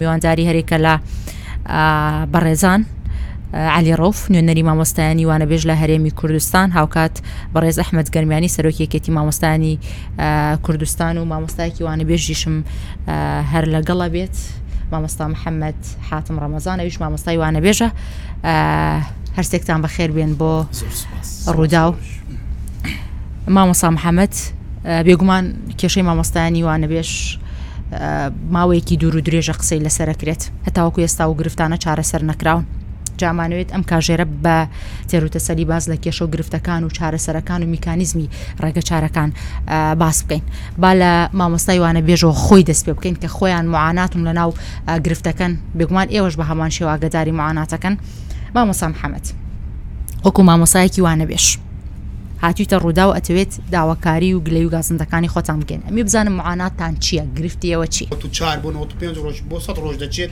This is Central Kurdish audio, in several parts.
میوانداری هەریەکە لە بەڕێزان، عەلی ڕەوف، نوێنەری مامۆستایانی وانەبێژ لە هەرێمی کوردستان، هاوکات بەڕێز ئەحمەد گەرمیانی سەرۆکی یەکێتی مامۆستایانی کوردستان و مامۆستایەکی وانەبێژیشم هەر لەگەڵە بێت، مامۆستا محەممەد حاتم ڕەمەزان ئەویش مامۆستای وانەبێژە هەرسێکتان بەخێر بێن بۆ ڕوودا و مامۆسا محەممەد بێگومان کێشەی مامۆستایانی وانەبێژ ماوەیەکی دوور و درێژە قسەی لەسەرەکرێت هەتاوەکو ئێستا و گرفتانە چارەسەر نەکراون جامانوێت ئەم کاژێرە بە تێروتەسەلی باز لە کێشە و گرفتەکان و چارەسەرەکان و میکانیزمی ڕێگە چارەکان باس بکەین با لە مامۆستای وانە بێژەوە خۆی دەست پێ بکەین کە خۆیان معاناتون لە ناو گرفتەکەن بگومان ئێوەش بە هەمان شێواگەداری معاناتەکەن مامۆسا محەممەد وەکو مامۆسایەکی وانە بێش هاتویتە ڕوداو ئەتەوێت داواکاری و گلەی و گازندەکانی خۆتان بکەن ئەمی بزانم معاناتان چیە گرفتی ئێوە چیە. نەوەت و چوار بۆ نەوەت و پێنج ڕۆژ بۆ سەد ڕۆژ دەچێت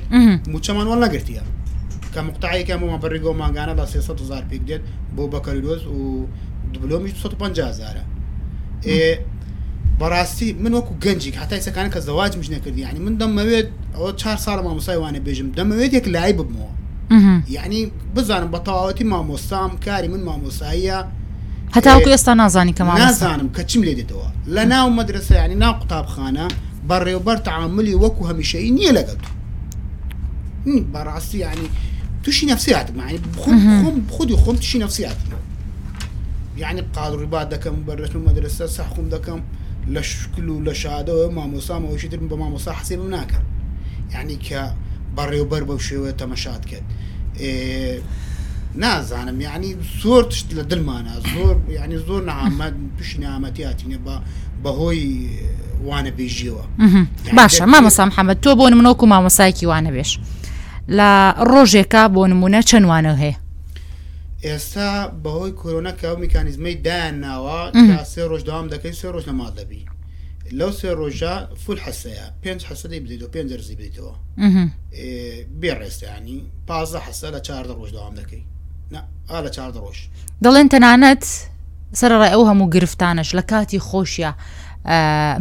موچەمان وەڵ نەگرتیە کە مقتەعیەکیان بۆمان بە ڕیگەو مانگانە لە سێ سەد هەزار پێک دێت بۆ بەکەلوروز و دبلۆمیش دوو سەد و پەنجا هەزارە ئێ بەڕاستی من وەکو گەنجیک حتای سەکانە کە زەواجمیش نەکردی یعنی من دەمەوێت ئەوە چار ساڵە مامۆستای وانە بێژم دەمەوێت یەک لایی ببمەوە یعنی بزانم بە تەواوەتی مامۆستام کاری من مامۆساییە. هەتاوەکو ئێستا نازانی کە مامۆستا. نازانم کە چیم لێ دێتەوە لە ناو مەدرەسە یانی ناو قوتابخانە بەڕێوبەر تەعامولی وەکو هەمیشەیی نیە لەگەل تۆ من بەڕاستی یانی توشی نەفسیاتم یانی خۆم خۆم خودی خۆم توشی نەفسیاتم یعنی قال ڕیبات دەکەم بە رەسم مەدرسە سەحقم دەکەم لە شکل و لە شادەوە مامۆسامەوەشی ترم بە مامۆسا حەسێبم ناکەم یعنی کە بەڕێوبەر بەو شێوەیە تەمەشات کرد نازانم یعنی زۆر تشت لە دلمانە زۆر ینی زۆر نامەد تووشی نامەتیاتینە بە بەهۆی وانە بێژیەوە باشە مامەسا محەممەد تۆ بۆ منۆک و مامەسایکی وانە بێش لە ڕۆژێکە بۆ نمونە چەندوانە هەیە ئێستا بەهۆی کۆرۆنەکە و میکانیزمەی دایان ناوە سێ ڕۆژ داوام دەکەین سێ ڕۆژ نەماڵ دەبی لەو سێ ڕۆژە فول حەسەیە پێنج حەسەدەی بدەیتەوە پێنج دەرزی بێتەوە بێ ڕێستانی پازە حەسە لە چاردە ڕۆژ داوام دەکەی لە چاردە ڕۆژ دەڵێن تەنانەت سەرڕای ئەو هەموو گرفتانش لە کاتی خۆشیە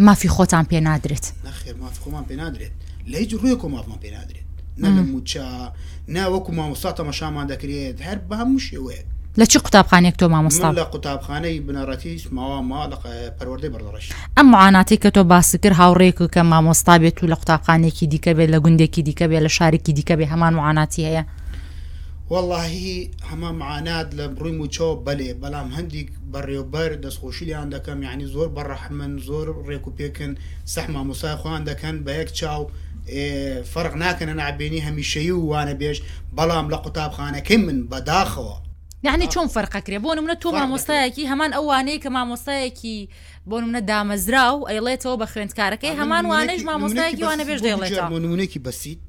مافی خۆتان پێ نادرێت نەخێر ماف خۆمان پێ نادرێت لە هیچ ڕوێک و مافمان پێ نادرێت نە لە موچە ناوەکو مامۆستا تەمەشامان دەکرێت هەر بە هەموو شێوەیە لە چی قوتابخانێک تۆ مامۆستا لە قوتابخانەی بنەڕەتی ماوا ما لە پەروەردەی بەڕڕەش ئەم معاناتەی کە تۆ باست کرد هاوڕێیەک کە مامۆستا بێت و لە قوتابخانەیەکی دیکە بێت لە گوندێکی دیکە بێت لە شارێکی دیکە بێت هەمان معاناتی هەیە؟ وەڵاهی هەمان معانات لە ڕووی مووچەوە بەلێ بەڵام هەندیک بەڕێوبەر دەستخۆشی لێیان دەکەم یانی زۆر بە ڕەحمن زۆر ڕێک و پێکن سەح مامۆستای خۆیان دەکەن بە یەک چاو فەرق ناکەنە نابێنی هەمیشەیی و وانەبێژ بەڵام لە قوتابخانەکەی من بەداخەوە یانی چۆن فەرق ئەکرێ بۆ نمونە تۆ مامۆستایەکی هەمان ئەو وانەیە کە مامۆستایەکی بۆ نمونە دامەزراو ئەیڵێتەوە بە خوێندکارەکەی هەمان وانەیش مامۆستایەکی وانەبێژ دەیڵێتەوە. بۆ نمونەیەکی بەسیت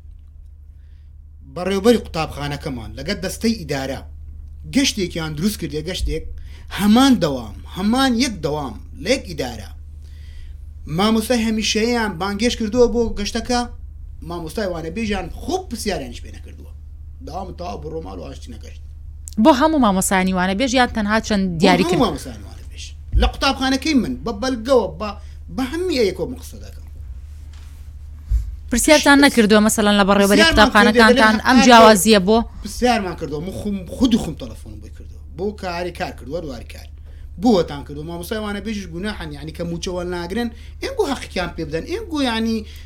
بەڕێوەبەری قوتابخانەکەمان لەگەڵ دەستەی ئیدارە گەشتێکیان دروست کردە گەشتێک هەمان دەوام هەمان یەک دەوام لە یەک ئیدارە مامۆستای هەمیشەیەیان بانگێشت کردووە بۆ گەشتەکە مامۆستای وانەبێژیان خۆ پرسیاریانیش پێ نەکردووە. داوام تا بڕۆمال و ئاشتی نەگەشت بۆ هەموو مامۆسانی وانە بێژ یان تەنها چەند دیاری کرد مامۆسانی وانە بێژ لە قوتابخانەکەی من بە بەلگەوە بە بە هەمی ئەیەکۆ من قسە دەکەم پرسیارتان نەکردووە مەسەلەن لە بەڕێوەبەری قوتابخانەکانتان ئەم جیاوازیە بۆ پرسیارمان کردو من خم خودی خم تەلەفۆن بۆی کردو بۆ کاری کار کردوە دواری کار بۆتان کردو مامۆسای وانە بێژش گوناحن یعنی کە موچەوە ناگرن ئێن بۆ هەقیان پێ بدەن ئێن گویانی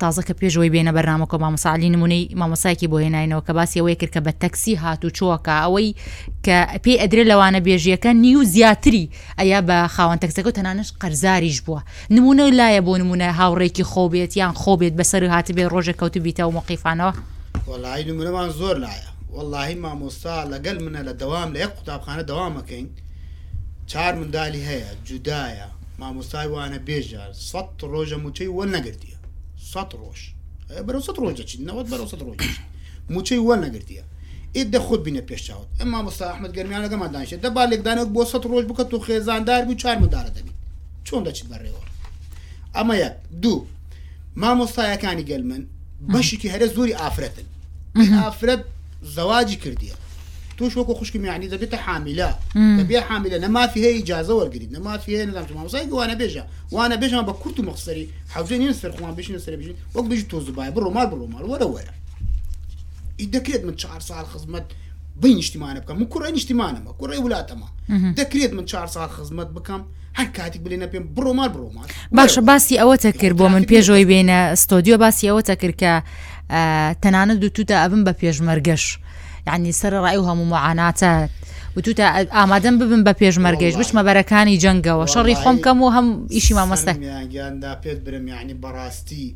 تازە کە پێش ئەوەی بێنە بەرنامەکە مامۆسا علی نمونەی مامۆسایەکی بۆ هێناینەوە کە باسی ئەوەی کرد کە بە تەکسی هات و چۆکە ئەوەی کە پێی ئەدرێ لەوانە بێژیەکە نیو زیاتری ئەیا بە خاوەن تەکسەکە تەنانش قەرزاریش بووە نمونە لایە بۆ نمونە هاوڕێکی خۆبێت یان خۆبێت بەسەر هاتبێ ڕۆژێک کەوتبییتە و مقیفانەوە وەڵی نمونەمان زۆر لایە واللهی مامۆستا لەگەل منە لە دەوام لە یەک قوتابخانە دەوامەکەین چار مندالی هەیە جودایە مامۆستای وانە بێژە سەد ڕۆژە موچەی وە نەگرتیە سەد ڕۆژ بەرەو سەد ڕۆژ دەچیت نەوەت بەرەو سەد ڕۆژ موچەی وە نەگرتیە ئێت دە خۆت بینە پێش چاوت ئەم مامۆستا ئەحمد گەرمیانەکەمان دانیشە دە با لێکدانەوە بۆ سەد ڕۆژ بکە تۆ خێزاندار بوو چار مندارە دەبیت چۆن دەچیت بەڕێوە ئەمە یەک دوو مامۆستایەکانی گەل من بەشێکی هەرە زۆری ئافرەتن ئافرەت زەواجی کردیە توش وەکو خوشکی میانی دەبێتە حامیلە دەبێ حامیلە نەمافی هەیە جازە وەرگیت نەمافی هەیە نەدام مامۆسای گوانە بێژە وانە بێژان بە کورت و مەخسەری حوزێ نیە سەرخوان بشنە سەر بژین وەک بژ تۆز باە بڕۆمار بڕۆمار وەرە وەرە ئی دەکرێت من چهار سال خزمەت بی نیشتیمانە بکەم من کوڕی نیشتیمانەمە کوڕی ولاتەمە دەکرێت من چهار سال خزمەت بکەم هەر کاتیک بلێنە پێم بڕۆ مار بڕۆ مار باشە باسی ئەوەتە کرد بۆ من پێشەوەی بینە ستۆدیۆ باسی ئەوەتە کرد کە تەنانە دوتوتە ئەبم بە پێشمەرگەش یعنی سەر ڕای و هەموو معاناتە وتوتە ئامادەم ببم بە پێشمەرگەش بچمە بەرەکانی جەنگەوە شەڕی خۆم کەم و هەم ئیشی مامەستەگیاندا پێت برم یعنی بەڕاستی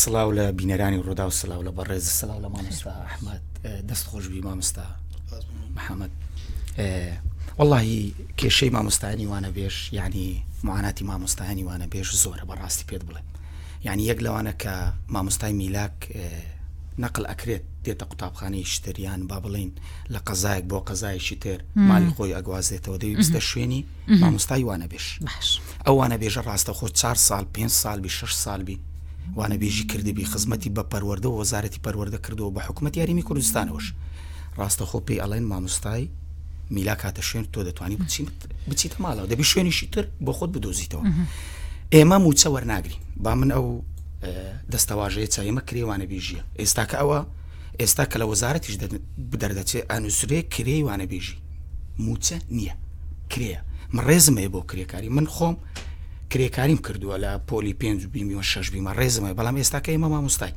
سڵاو لە بینەرانی ڕووداو سلااو لە بەڕێز سلااو لە مامۆستا ئەحمد دەست خۆشببی مامۆستا محەممەد واللهی کێشەی مامۆستانی وانە بێش ینی معاناتی مامۆستایانی وانە بێش زۆرە بەڕاستی پێت بڵێ ینی یەک لەوانە کە مامۆستای میلاک نەقل ئەکرێت دێتە قوتابخانەی شتریان با بڵین لە قەزایەک بۆ قەزایشی تر مالی خۆی ئەگوازێتەوە دەوی بستە شوێنی مامۆستای وانەبێژ ئەو وانەبێژە ڕاستەخۆ چار سال پێ سالبی شش سالبی وانەبێژی کردبی خزمەتی بە پەروەەردە وەزارەتی پەروەەردە کردەوە بە حکوومەت یاریمی کوردستانەوەش ڕاستەخۆ پێی ئەڵێن مامۆستای میلا کاتە شوێن تۆ دەتوانی بچیت بچیتە ماڵەوە دەبی شوێنیشی تر بۆ خۆت بدۆزیتەوە ئێمە موچە وەرناگرین با من ئەو دەستەواژەیە چایمە کرێوانە بێژیە ئێستاکە ئەوە ئێستا کە لە وەزارەتیش بدەردەچێت ئەنووسێ کرێوانە بێژی موچە نییە کرێە من ڕێزم هەیە بۆ کرێکاری من خۆم کرێکاریم کردووە لە پۆلی پێنج بیمیەوە شش بیمە ڕێزمە بەڵام ئێستاکە ئمە مامۆستای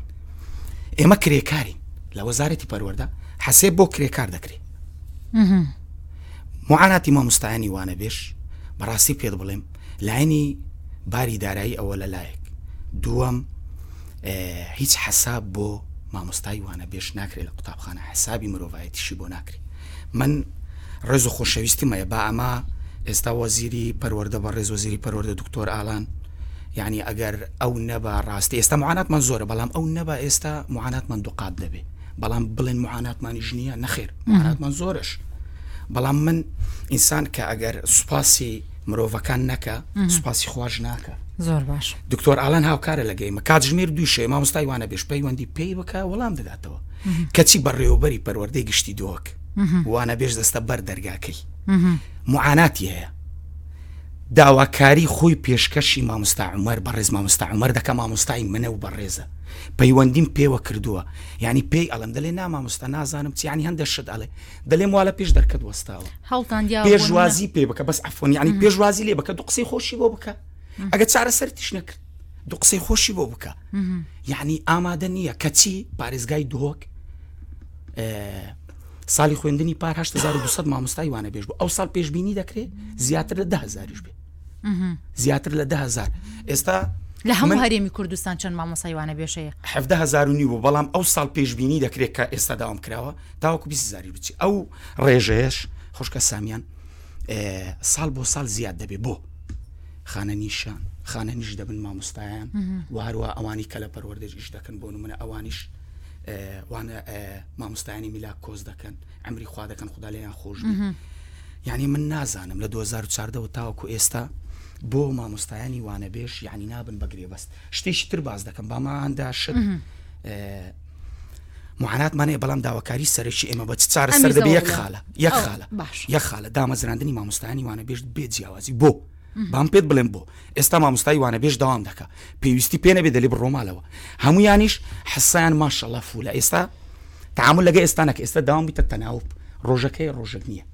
ئێمە کرێکاری لە وەزارەتی پەروەەردە حەسێ بۆ کرێکار دەکرێت معاناتی مامۆستایانی وانە بێش بەڕاستی پێت بڵێم لاینی باری دارایی ئەوە لە لایەک دووەم هیچ حەساب بۆ مامۆستای وانە بێش ناکرێت لە قوتابخانە حسابی مرۆڤایەتیشی بۆ ناکرێت من ڕێز و خۆشەویستیمەیە با ئەمە ئێستا وەزیری پەروەەردە بە ڕێز وەزیری پەروەەردە دکتۆر ئالان یعنی ئەگەر ئەو نەبا ڕاستی ئێستا معاناتمان زۆرە بەڵام ئەو نەبا ئێستا معاناتمان دوقات دەبێ بەڵام بڵێن معاناتمانی ژنیە نەخێر معاناتمان زۆرش بەڵام من ئینسان کە ئەگەر سوپاسی مرۆڤەکان نەکە سوپاسی خواش ناکە زۆر باش دکتۆر ئالان هاوکارە لەگەی مە کاتژمێر دووشێ مامۆستای وانە بێش پەیوەندی پێی بکە وەڵام دەدا دەکاتەوە کەچی بەڕێوەبەری پەروەردەی گشتی دۆک وانە بێژ دەستە بەر دەرگاکەی معاناتی هەیە داواکاری خۆی پێشکەشی مامۆستا عمر بەڕێز مامۆستا عمر دەکە مامۆستای منە و بەڕێزە پەیوەندیم پێوە کردووە ینی پێی ئەڵم دەلێ نامامۆستا نازانم چیانی هەندە شت ئەڵێ دەلێم واە پێش دەرکەت وەستاوە هەڵتان پێشوازی پێ بکە بەس ئەفۆنیانی پێشوازی لێ بکە دو قسەی خۆشی بۆ بکە ئەگە چارەسەر تیش نەکرد دو قسەی خۆشی بۆ بکە یعنی ئامادە نییە کەچی پارێزگای دهۆک ساڵی خوێندنی پار 1970 مامۆستای وانە بێژ بوو ئەو ساڵ پێشببینی دەکرێت زیاتر لە دهزاریش بێ زیاتر لە دهزار ئێستا لە هەموو هەرێمی کوردستان چەند مامۆسایوانە بێشەیە هزار نی بوو بەڵام ئەو ساڵ پێشببینی دەکرێت کە ئێستا داوام کراوە تاوەکو بیزاری بچی ئەو ڕێژەیەش خوشکە سامیان ساڵ بۆ ساڵ زیاد دەبێ بۆ خانەنیشان خانەنیش دەبن مامۆستایان و هەروە ئەوانی کە لە پەروەردەش ئیش دەکەن بۆ نمونە ئەوانیش وانە مامۆستایانی میلا کۆز دەکەن ئەمری خوا دەکەن خدا لەیان خۆش یعنی من نازانم لە 2014 تاوەکو ئێستا بۆ مامۆستایانی وانەبێش یعنی نابن بەگرێ بەست شتێکی تر باز دەکەم باماهاندا شت معاناتمانەیە بەڵام داواکاری سەرەکی ئێمە بە چارە سەر دەبێ یەک خاە یەک خاە یەک خاە دامەزراندنی مامۆستانی وانە بێژت بێ جیاوازی بۆ بام پێت بڵێم بۆ ئێستا مامۆستای وانە بێژ داوام دەکە پێویستی پێ نەبێ دەلی بڕۆمالەوە هەمویانیش حسان ماشەڵە فولە ئێستا تعامل لەگە ئێستانەکە ئێستا داوام بیتە تەناوب ڕۆژەکەی ڕۆژێک نییە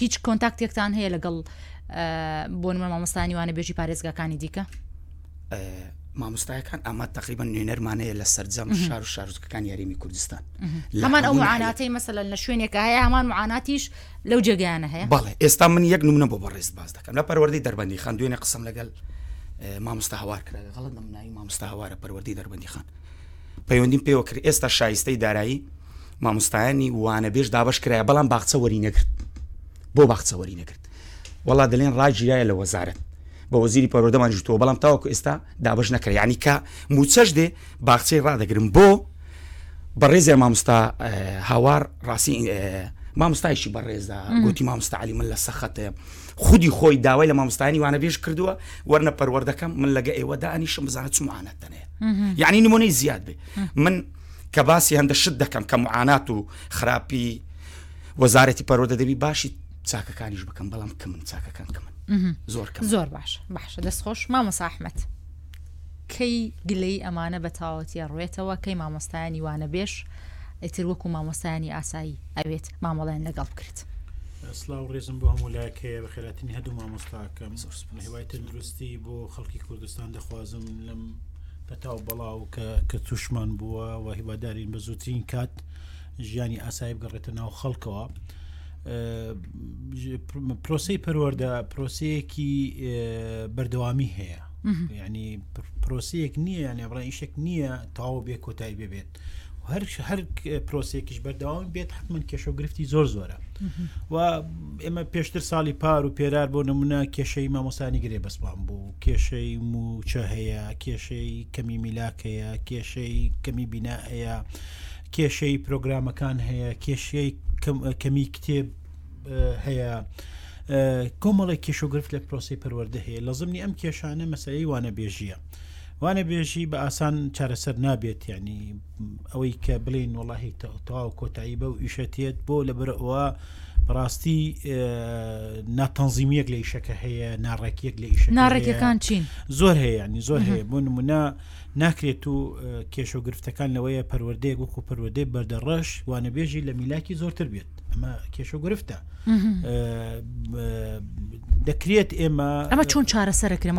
هیچ کۆنتاکتێکتان هەیە لەگەڵ بۆ نمە مامۆستانی وانە بێژی پارێزگاکانی دیکە مامۆستایەکان ئەمە تقریبا نوێنەرمانەیە لە سەررجەم شار و شارزکەکان یاریمی کوردستان لەمان ئەو معاناتەی مەسەل لە شوێنێکە هەیە هەمان معاناتیش لەو جێگەیانە هەیە بەڵێ ئێستا من یەک نمونە بۆ بەڕێز باز دەکەم لە پەروەردەی دەربەندی خان دوێنێ قسم لەگەل مامۆستا هاوار کرا غڵت نمونایی مامۆستا هاوارە پەروەردەی دەربەندی خان پەیوەندیم پێوە کرد ئێستا شایستەی دارایی مامۆستایانی وانەبێژ دابەش کرایە بەڵام باخچە وەری نەگرت بۆ باخچە وەری نەگرت وڵا دەلێن ڕاگیرایە لە وەزارت بە وەزیری پەرۆدەمان جوتەوە بەڵام تاوەکو ئێستا دابش نەکرێ ینی کە موچەش دێ باخچەی ڕدەگرم بۆ بەڕێزیان مامستا هاوار ڕاستی مامستایشی بەڕێزدا گوتی مامستاعلی من لە سەخەتێ خودی خۆی داوای لە مامستانی وانەبێژ کردووە وەرنە پەروەردەکەم من لەگە ئێوەدا ئەنیشم بزانە چمانەت دەنێ یعنی نمونەی زیاد بێ من کە باسی هەندە شت دەکەم کە معانات و خراپی وەزارەتی پەرۆدە دەبی باشی چاکەکانیش بکەم بەڵام کە من چاکەکان کە من زۆر زۆر باش باشە دەست خۆش مامە ساحمت کەی گلەی ئەمانە بە تاوەتیە ڕوێتەوە کەی مامۆستایانی وانە بێش ئیتر وەکو مامۆستایانی ئاسایی ئەوێت مامەڵێن لەگەڵ بکرێت. سلااو ڕێزم بۆ هەموو لایەکەیە بە خێراتنی هەدوو مامۆستاکەم هیوای تەندروستی بۆ خەڵکی کوردستان دەخوازم لەم پەتا و بەڵاوکە کە توشمان بووە و هیوادارین بە زووترین کات ژیانی ئاسایی بگەڕێتە ناو خەڵکەوە پرۆسی پەروەەردە پرۆسەیەکی بەردەوامی هەیە ینی پرۆسەیەک نییە یانێ بڵێ ئیشێک نییە تاو بێ کۆتای ببێت هەر هەر پرۆسێکیش بەردەوام بێت حتمما کێشە و گرفتی زۆر زۆرە و ئێمە پێشتر ساڵی پار و پێرار بۆ نمونە کێشەی مامۆسانی گرێ بەسمان بوو کێشەی موچە هەیە کێشەی کەمی میلاکەیە کێشەی کەمی بینا هەیە کێشەی پرۆگرامەکان هەیە کێشەی کەمی کتێب هەیە. کۆمەڵی کێشوگرفت لە پرۆسی پەروەەردە هەیە لە زمنی ئەم کێشانە مەسەی وانە بێژیە وانە بێژی بە ئاسان چارەسەر نابێت یعنی ئەوەی کە بڵین وڵی تەواو کۆتایی بە و ئیشەتێت بۆ لە بەرەوە بەڕاستی ناتەنزیمیەک لە ئیشەکە هەیە ناڕێکیەک لە ئیش ناڕێکەکان چین زۆر هەیە ینی زۆر هەیە بۆ نمونە ناکرێت و کێشە و گرفتەکان لەوەیە پەروەردەیە وەکو پەروەدەی بەردەڕەش وانەبێژی لە میلاکی زۆرتر بێت ئەمە کێشە گرفتە دەکرێت ئێمە ئەمە چۆن چارەسەرکرێن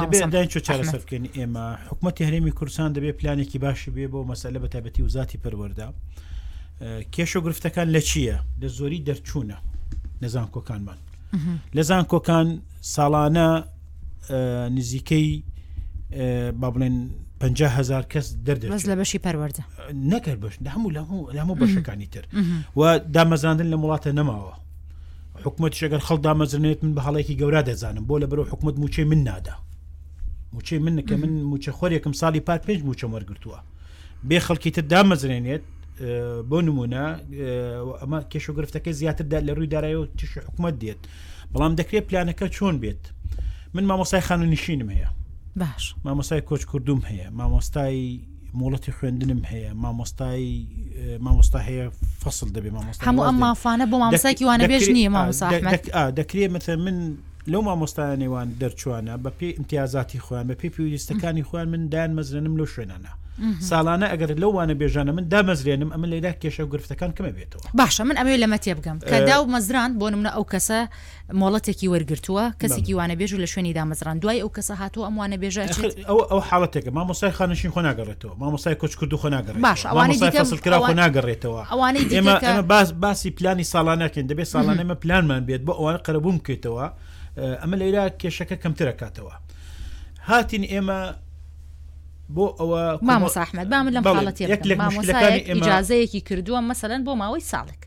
چارەسەرکەین ئێمە حکوومەتتی هەرێمی کورسان دەبێت پلانێکی باشی بێ بۆ مەسەلە بە تابەتی وزاتی پەروەەردا کێش و گرفتەکان لە چییە لە زۆری دەرچوونە لە زانکۆکانمان لە زانکۆکان ساڵانە نزیکەی با بڵێن پ هزار کەس دەردەست لە بەشی پەروەەردە نەکرد بەش هەموو لە هەموو بەشەکانی تر و دامەزراندن لە وڵاتە نەماوە حکوومەت شەگەر خەڵ دامەزرێت من بە هەڵێکی گەورا دەزانم بۆ لە بەرەو حکوومەت موچەی من نادا موچەی من کە من موچە خۆرێکم ساڵی پار پێنج موچەم وەرگتووە بێ خەڵکی تر دامەزرێنێت بۆ نمونە ئەمە کێشوگرفتەکە زیاتردا لە ڕووی دارای و تیشی حکوومەت دێت بەڵام دەکرێت پلانەکە چۆن بێت من مامۆسای خانە نشینم هەیە باش مامۆسای کۆچ کردوم هەیە مامۆستای مۆڵەتی خوێندنم هەیە مامۆستای مامۆستا هەیە فصل دەبێ مامۆستا هەموو ئەم مافانە بۆ مامۆساکی وانە بێژ نیە مامۆسا دەکرێت مەتە من لەو مامۆستایان نێوان دەرچوانە بە پێی امتیازاتی خۆیان بە پێی پێویستەکانی خۆیان من دایان مەزرێنم لەو شوێنانە ساڵانە ئەگەر لەو وانە بێژانە من دامەزرێنم ئەمە لێدا کێشە و گرفتەکان کەمە بێت باشە من ئەمەوێت لەمە تێبگەم کە دا و مەزران بۆ نمونە ئەو کەسە مۆڵەتێکی وەرگتووە کەسێکی وانە بێژ و لە شوێنی دامەزران دوای ئەو کەسە هاتووە ئەم وانە بێژە ئەو ئەو حاڵەتێکە مامۆسای خانشین خۆ ناگەڕێتەوە مامۆسای کچ کرد خۆ ناگەڕێت باش ئەوانەکراوە ناگەڕێتەوە ئەوانەی ئێمە باس باسی پلانی ساڵانەکەن دەبێت ساڵانەمە پلانمان بێت بۆ ئەوان قەرەبووم بکەیتەوە ئەمە لەیرا کێشەکە کەمترە کاتەوە هاتین ئێمە بۆ ئەوە مامۆسا ئەحمد با من لەم حاڵەتی ئیجازەیەکی کردووە مەسەن بۆ ماوەی ساڵێک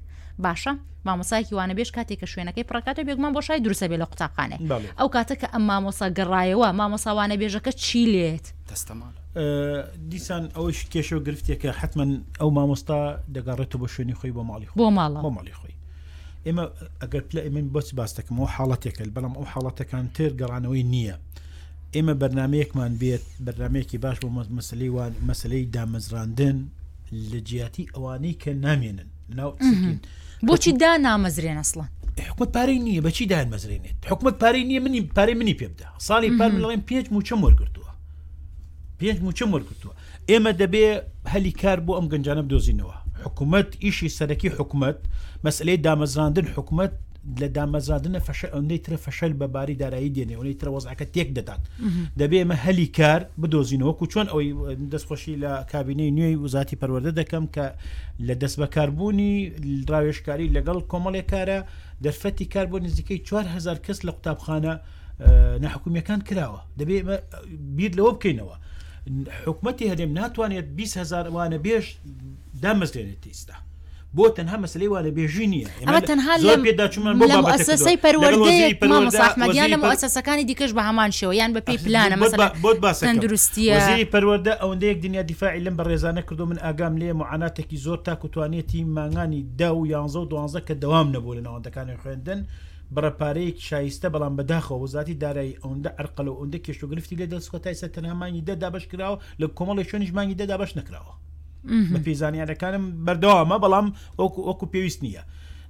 باشە مامۆسایکی وانە بێش کاتێک کە شوێنەکەی پڕکاتە بێگومان بۆ شای درسە بێ لە قوتابخانێ ئەو کاتە کە ئەم مامۆسا گەڕایەوە مامۆساوانە بێژەکە چی لێت دەستەمان دیسان ئەوش کێشە و گرفتێکە حتمما ئەو مامۆستا دەگەڕێتەوە بە شوێنی خۆی بۆ ماڵی بۆ ماڵ بۆ ماڵی خۆی ئێمە ئەگەر پلە ئمن بۆچ باستەکەمەوە حاڵەتێکە بەڵام ئەو حاڵەتەکان تر گەڕانەوەی نییە ئێمە بەرنمەیەکمان بێت بەرنمەیەکی باش بۆ مەسلی وان مەسلەی دامەزراندن لە جیاتی ئەوانەی کە نامێنن ناو بۆچی دا نامەزرێن ئەسڵان حکومت پارەی نییە بەچی دایان مەزرێنێت حکومت پارەی نییە منی پارەی منی پێ بدە ساڵی پار مڵێن پێنج موچە وەرگتووە پێنج موچە وەرگتووە ئێمە دەبێ هەلی کار بۆ ئەم گەنجانە بدۆزینەوە حکومت ئیشی سەرەکی حکومت مەسلەی دامەزراندن حکومت لە دامەزادنە فەشە ئەوەندەی ترە فەشەل بە باری دارایی دێنێ ئەوەی ترە وەزعەکە تێک دەدات دەبێ ئمە هەلی کار بدۆزینەوەکو چۆن ئەوەی دەستخۆشی لە کابینەی نوێی وزاتی پەروەەردە دەکەم کە لە دەست بەکاربوونی ڕاوێشکاری لەگەڵ کۆمەڵێک کارە دەرفەتی کار بۆ نزیکەی 4هزار کەس لە قوتابخانە نەحکومیەکان کراوە دەبێ بیر لەوە بکەینەوە حکوومەتتی هەرێم ناتوانێت 20هزار وانە بێش دامەزرێنێت ئیستا بۆ تەنها مەسلەی وا لە بێژی نییە ئەمە تەنها لە پێداچمان بۆ مەسەسەی پەروەردەیە مامەسەحمەدیان لە مؤسسەکانی دیکەش بە هەمان شێوە یان بە پێی پلانە مەسەلا بۆت باسەندروستیە وەزیری پەروەردە ئەوەندەیەک دنیا دیفاعی لەم بەڕێزانە کردو من ئاگام لێ معاناتێکی زۆر تاکو توانێتی مانگانی دا و یانزە و دوانزە کە دەوام نەبوو لە ناوەندەکانی خوێندن بڕە پارەیەک شایستە بەڵام بەداخەوە وەزاتی دارایی ئەوەندە ئەرقەلە و ئەوەندە کێشوگرفتی لێ دەستکۆتای سەر تەنها مانگی دە دابەش کراوە لە کۆمەڵی شوێنیش مانگی دە دابەش نەکراوە بە پێی زانیارەکانم بەردەوامە بەڵام وەکو وەکو پێویست نییە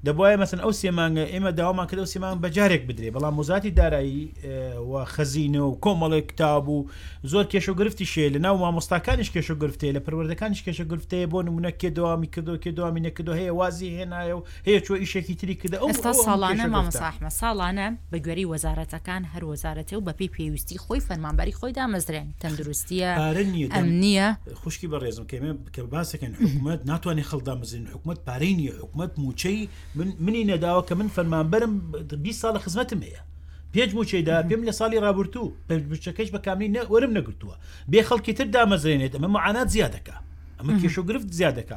دەبواە مەسن ئەو سێمانگە ئێمە داوامان کرد و سێمان بەجارێک بدرێ بەڵام مزاتی دارایی و خەزینە و کۆمەڵێک کتاب و زۆر کێش و گرفتی شێ لە ناو مامۆستاکانیش کێش و گرفتەیە لە پەروەردەکانیش کێش و گرفتەیە بۆ نمونە کێ دوامی کردو کێ دوامی نەکردو هەیە وازی هێنایە و هەیە چووە ئیشێکی تری کردە ئەو ئێستا ساڵانە مامۆستا ئەحمەد ساڵانە بە گوێرەی وەزارەتەکان هەر وەزارەتێ و بەپێی پێویستی خۆی فەرمانبەری خۆی دامەزرێن تەندروستیە پارە نییە ئەم نییە خوشکی بە ڕێزم کەمێ کە باسەکەن حکوومەت ناتوانانی خەڵدا مزین حکوومەت پارەی نییە حکوومەت موچەی من منی نەداوە کە من فەرمانبەرم 20 ساڵە خزمەتم هەیە پێنج موچەیدا پێم لە ساڵی رابرتوو پێنج بچەکەش بە کامی نە وەرم نەگرتووە بێ خەڵکی تر دامەزرێنێت ئەمە معانات زیادەکە ئەمە کێشو گرفت زیادەکە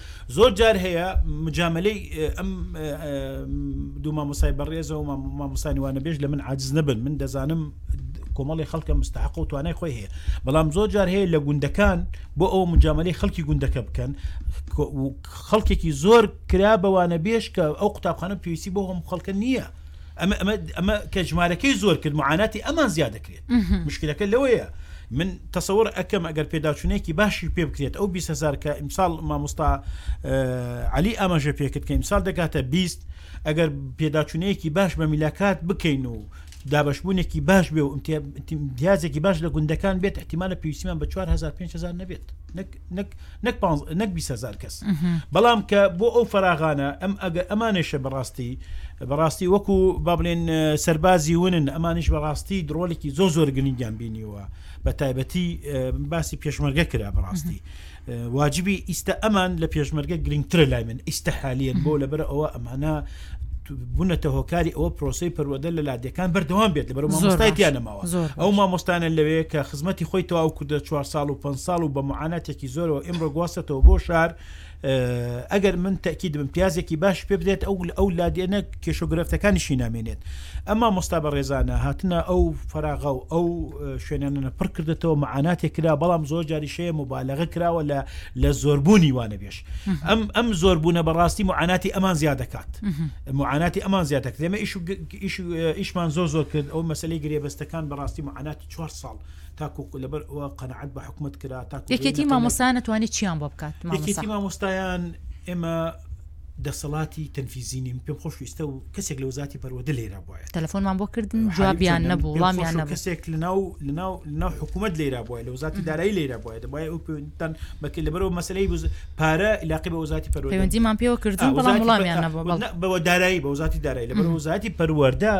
زۆر جار هەیە مجامەلەی ئەم دوو مامۆسای بەڕێزە و مامۆسانی وانەبێژ لە من عجز نەبن من دەزانم کۆمەڵی خەڵکە مستحق و توانای خۆی هەیە بەڵام زۆر جار هەیە لە گوندەکان بۆ ئەو مجامەلەی خەڵکی گوندەکە بکەن خەڵکێکی زۆر کرا بەوانە بێش کە ئەو قوتابخانە پێویستی بۆ هەم خەڵکە نییە ئەمە ئەمە ئەمە کە ژمارەکەی زۆر کرد معاناتی ئەمان زیاد دەکرێت مشکلەکە لەوەیە من تەسەوەر ئەەکەم ئەگەر پێداچونێکی باشی پێ بکرێت ئەو 20 هزار کە ئیمساڵ مامۆستا علی ئاماژە پێکرد کە ئیمسال دەگاتە 20 ئەگەر پێداچونەیەکی باش بە میلاکات بکەین و دابشبوونێکی باش بێ و امتیازێکی باش لە گوندەکان بێت احتیمالە پێویستیمان بە 4 500 نەبێت نەک نەک پانز نەک بیست هەزار کەس ئەها بەڵام کە بۆ ئەو فەراغانە ئەم ئەگە ئەمانێشە بەڕاستی بەڕاستی وەکو با بڵێن اه، سەربازی ونن ئەمانیش بەڕاستی دڕۆلێکی زۆ زۆر گرنگیان بینیوە بە تایبەتی اه، باسی پێشمەرگە کرا بەڕاستی اه، واجبی ئیستا ئەمان لە پێشمەرگە گرنگترە لای من ئیستا حالیەن بۆ لەبەر ئەوە ئەمانە بوونەتە هۆکاری ئەوە پرۆسی پەروەدە لە لادێکان بەردەوام بێت لە بەرمامۆستایانەماوە ئەو مامۆستانە لەوێ کە خزمەتی خۆی تەواو کردە 4 ساڵ و 5 ساڵ و بە معاناتێکی زۆرەوە ئمڕۆ گواستەوە بۆ شار ئەگەر من تاکیید بم پیازێکی باش پێ بدێت ئەو ئەو لادێنە کێشۆگرفتەکانیشی نامێنێت ئەما مۆستا بە ڕێزانە هاتنە ئەو فراغە و ئەو شوێنانە پڕ کردێتەوە معاناتێک کرا بەڵام زۆر جاریشەیە مبالەغە کراوە لە لە زۆربوونی وانە بێش ئەم ئەم زۆر بوونە بەڕاستی معاناتی ئەمان زیاد دەکات معاناتی ئەمان زیاد دەکات لێمە ئیشمان زۆر زۆر کرد ئەو مەسلەی گرێبەستەکان بەڕاستی معاناتی چوار ساڵ تاکو لەبەر قەنەعات بە حکومت کرا تاکێتی مامۆستان توانێت چیان بۆ بکات مامۆستایان ئێمە دەسەڵاتی تەنفیزیینیم پێم خۆشویستە و کەسێک لە وزاتی پەروەدە لێرە تەلەفۆنمان بۆ کردن جوابیان نەبوو وڵامیان نەبوو کەسێک لەناو لەناو لەناو حکوومەت لێرا بووە لە وزاتی دارایی لێرا بووە دەبای ئەو پێتان بەکە لەبەرەوە مەسلەی بز پارە علاقی بە وزاتی پەروەندیمان پێوە کردن بەڵام وڵامیان نەبوو بەوە دارایی بە وزاتی دارایی لەبەر وزاتی پەروەەردە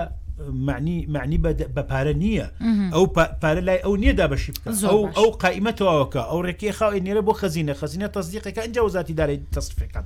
معنی معنی بە پارە نییە ئەو پارە لای ئەو نییە دابەشی بکە ئەو ئەو قائیمە تەواوەکە ئەو ڕێکی خاوێ نێرە بۆ خەزینە خەزینە تەزیقەکە ئەنج وزاتی دارای تەسفەکان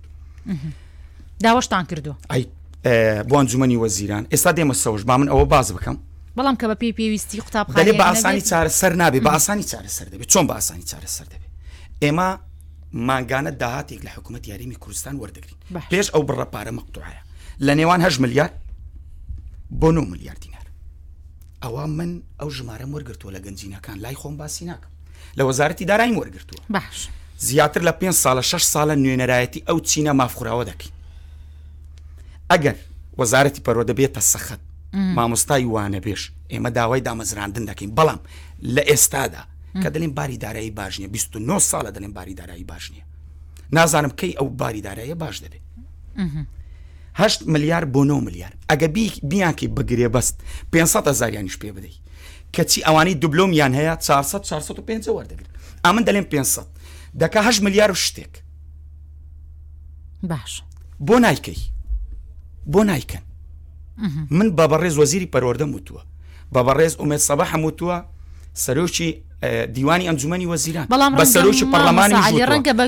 داوەشتان کردو ئەی بۆ ئەنجومی وەزیران ئێستا دێمە سەوش با من ئەوە باز بکەم بەڵام کە بە پێی پێویستی قوتابخانێ بە ئاسانی چارەسەر نابێ بە ئاسانی چارەسەر دەبێت چۆن بە ئاسانی چارەسەر دەبێت ئێمە مانگانە داهاتێک لە حکوومەت یاریمی کوردستان وەردەگرین پێش ئەو بڕە پارە مەقتوعاە لە نێوان هەش ملیار بۆ 9 ملیار دینار ئەوە من ئەو ژمارەم وەرگتووە لە گەنجینەکان لای خۆم باسی ناکەم لە وەزارەتی دارایم وەرگتووە باش زیاتر لە پێ ساڵە شش ساڵە نوێنەرایەتی ئەو چینە مافخراوە دەکەین ئەگەر وەزارەتی پەرۆ دەبێتە سەخت مامۆستای وانە بێش ئێمە داوای دامەزراندن دەکەین بەڵام لە ئێستادا کە دەڵێن باری دارایی باش نیە 29 ساڵە دەڵێن باری دارایی باش نیە نازانم کەی ئەو باری دارایە باش دەبێت هەشت ملیار بۆ 9 ملیار ئەگە بیانکی بگرێ بەست 500 زاریانیش پێ بدەیت کەچی ئەوانەی دبلۆم یان هەیە 400 450 وەردەگرن ئەمن دەلێن 500 دەکە هەش ملیار و شتێک باش بۆ نایکەی بۆ نایکەن من بە بەڕێز وەزیری پەروەەردەم وتووە بە بەڕێز ئومێت سەبە هەمووتووە سەرۆکی دیوانی ئەنجومی وەزیران بەڵام بە سەرۆکی پەرلەمانی ڕەنگە بە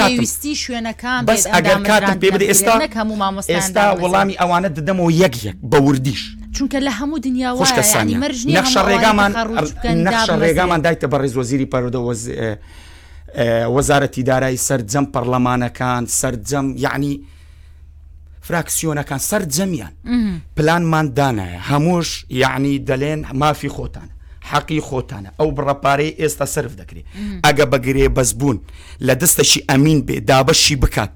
پێویستی شوێنەکان بەس ئەگەر کاتم پێ بدە ئێستا هەموو مامۆستا ئێستا وەڵامی ئەوانە دەدەمەوە یەک یەک بە وردیش چونکە لە هەموو دنیا وشکەسانی مەرج نەخشە ڕێگامان نەخشە ڕێگامان دایتە بە ڕێز وەزیری پەرودە وەز وەزارەتی دارایی سەرجەم پەرلەمانەکان سەرجەم یعنی فراکسیۆنەکان سەر جەمیان پلانمان دانایە هەمووش یعنی دەلێن مافی خۆتان حەقی خۆتانە ئەو بڕەپارەی ئێستا سرف دەکرێت ئەگە بەگرێ بەس بوون لە دەستەشی ئەمین بێ دابەشی بکات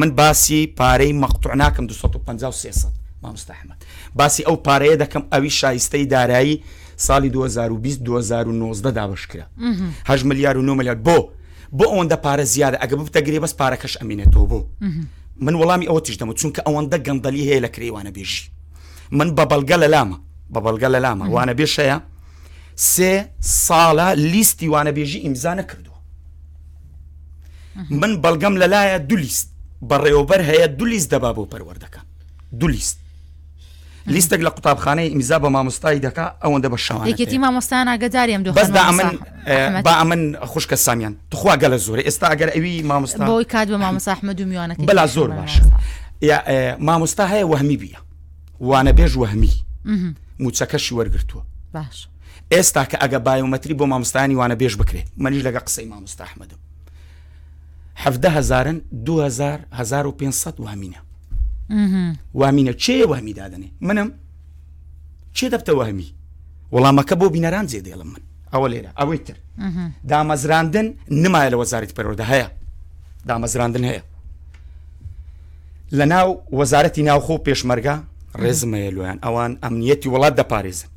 من باسی پارەی مەقتوع ناکەم 250 مامستەحمد باسی ئەو پارەیە دەکەم ئەوی شایستەی دارایی ساڵی 2020 2019 دابش کرا هەژ ملیار و نۆ ملیار بۆ بۆ ئەوەندە پارە زیادە ئەگە ببتە گرێ بەس پارەکەش ئەمینێتەوە بۆ من وەڵامی ئەوە تیش دەمە چونکە ئەوەندە گەندەلی هەیە لە کرێوانە بێژی من بە بەڵگە لە لامە بە بەڵگە لە لامە وانە بێشەیە سێ ساڵە لیستی وانە بێژی ئیمزا نەکردووە من بەڵگەم لەلایە دولیست بەڕێوەبەر هەیە دولیست دەبا بۆ پەروەردەکە دولیست لیستێک لە قوتابخانەی ئیمزا بە مامۆستایی دەکا ئەوەندە بە شەوانێتی مامۆستان ئاگداریم بەس دا ئەمن با ئەمن خوشکە سامیان تخوا گەلە زۆر ئێستا ئەگەر ئەوی مامۆستا بۆی کات بە مامۆساحمە دو میوانە بەلا زۆر باش مامۆستا هەیە وەهمی بیە وانە بێژ وەهمی موچەکەشی وەرگتووە باش ئێستا کە ئەگە بایومەتری بۆ مامۆستانی وانە بێژ بکرێت منیش لەگە قسەی مامۆستا ئەحمەدم حەڤدە هەزارن دوو هەزار هەزار و پێنج سەد وامینە وامینە چێ وامی دادنێ منم چێ دەبتە وامی وەڵامەکە بۆ بینەران جێ دێڵم من ئەوە لێرە ئەوەی تر دامەزراندن نمایە لە وەزارەتی پەرۆدە هەیە دامەزراندن هەیە لە ناو وەزارەتی ناوخۆ پێشمەرگە ڕێزمەیە لۆیان ئەوان ئەمنیەتی وڵات دەپارێزن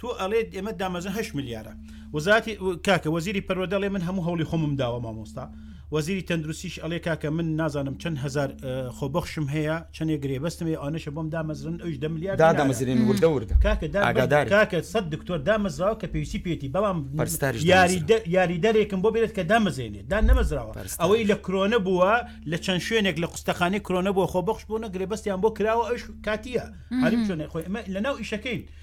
تۆ ئەڵێت ئێمە دامەزە هەشت ملیارە وەزاتی کاکە وەزیری پەروەدە ئەڵێ من هەموو هەوڵی خۆمم داوە مامۆستا وەزیری تەندروستیش ئەڵێ کاکە من نازانم چەند هزار خۆبەخشم هەیە چەندێک گرێبەستم هەیە ئەوانەشە بۆم دامەزرن ئەوش دە ملیار دا دامەزرێن وردە وردە کاکە دا ئاگادار کاکە سەد دکتۆر دامەزراوە کە پێویستی پێێتی بەڵام پەرستاریش یاری دە- یاری دەرێکم بۆ بێت کە دامەزێنێت دا نەمەزراوە پەرستار. ئەوەی لە کرۆنە بووە لە چەند شوێنێک لە قوستەخانی کرۆنە بۆ خۆبەخش بوونە گرێبەستیان بۆ کراوە ئەوش کاتیە هەریم چۆنێ خۆی ئەمە لەناو ئیشەکەین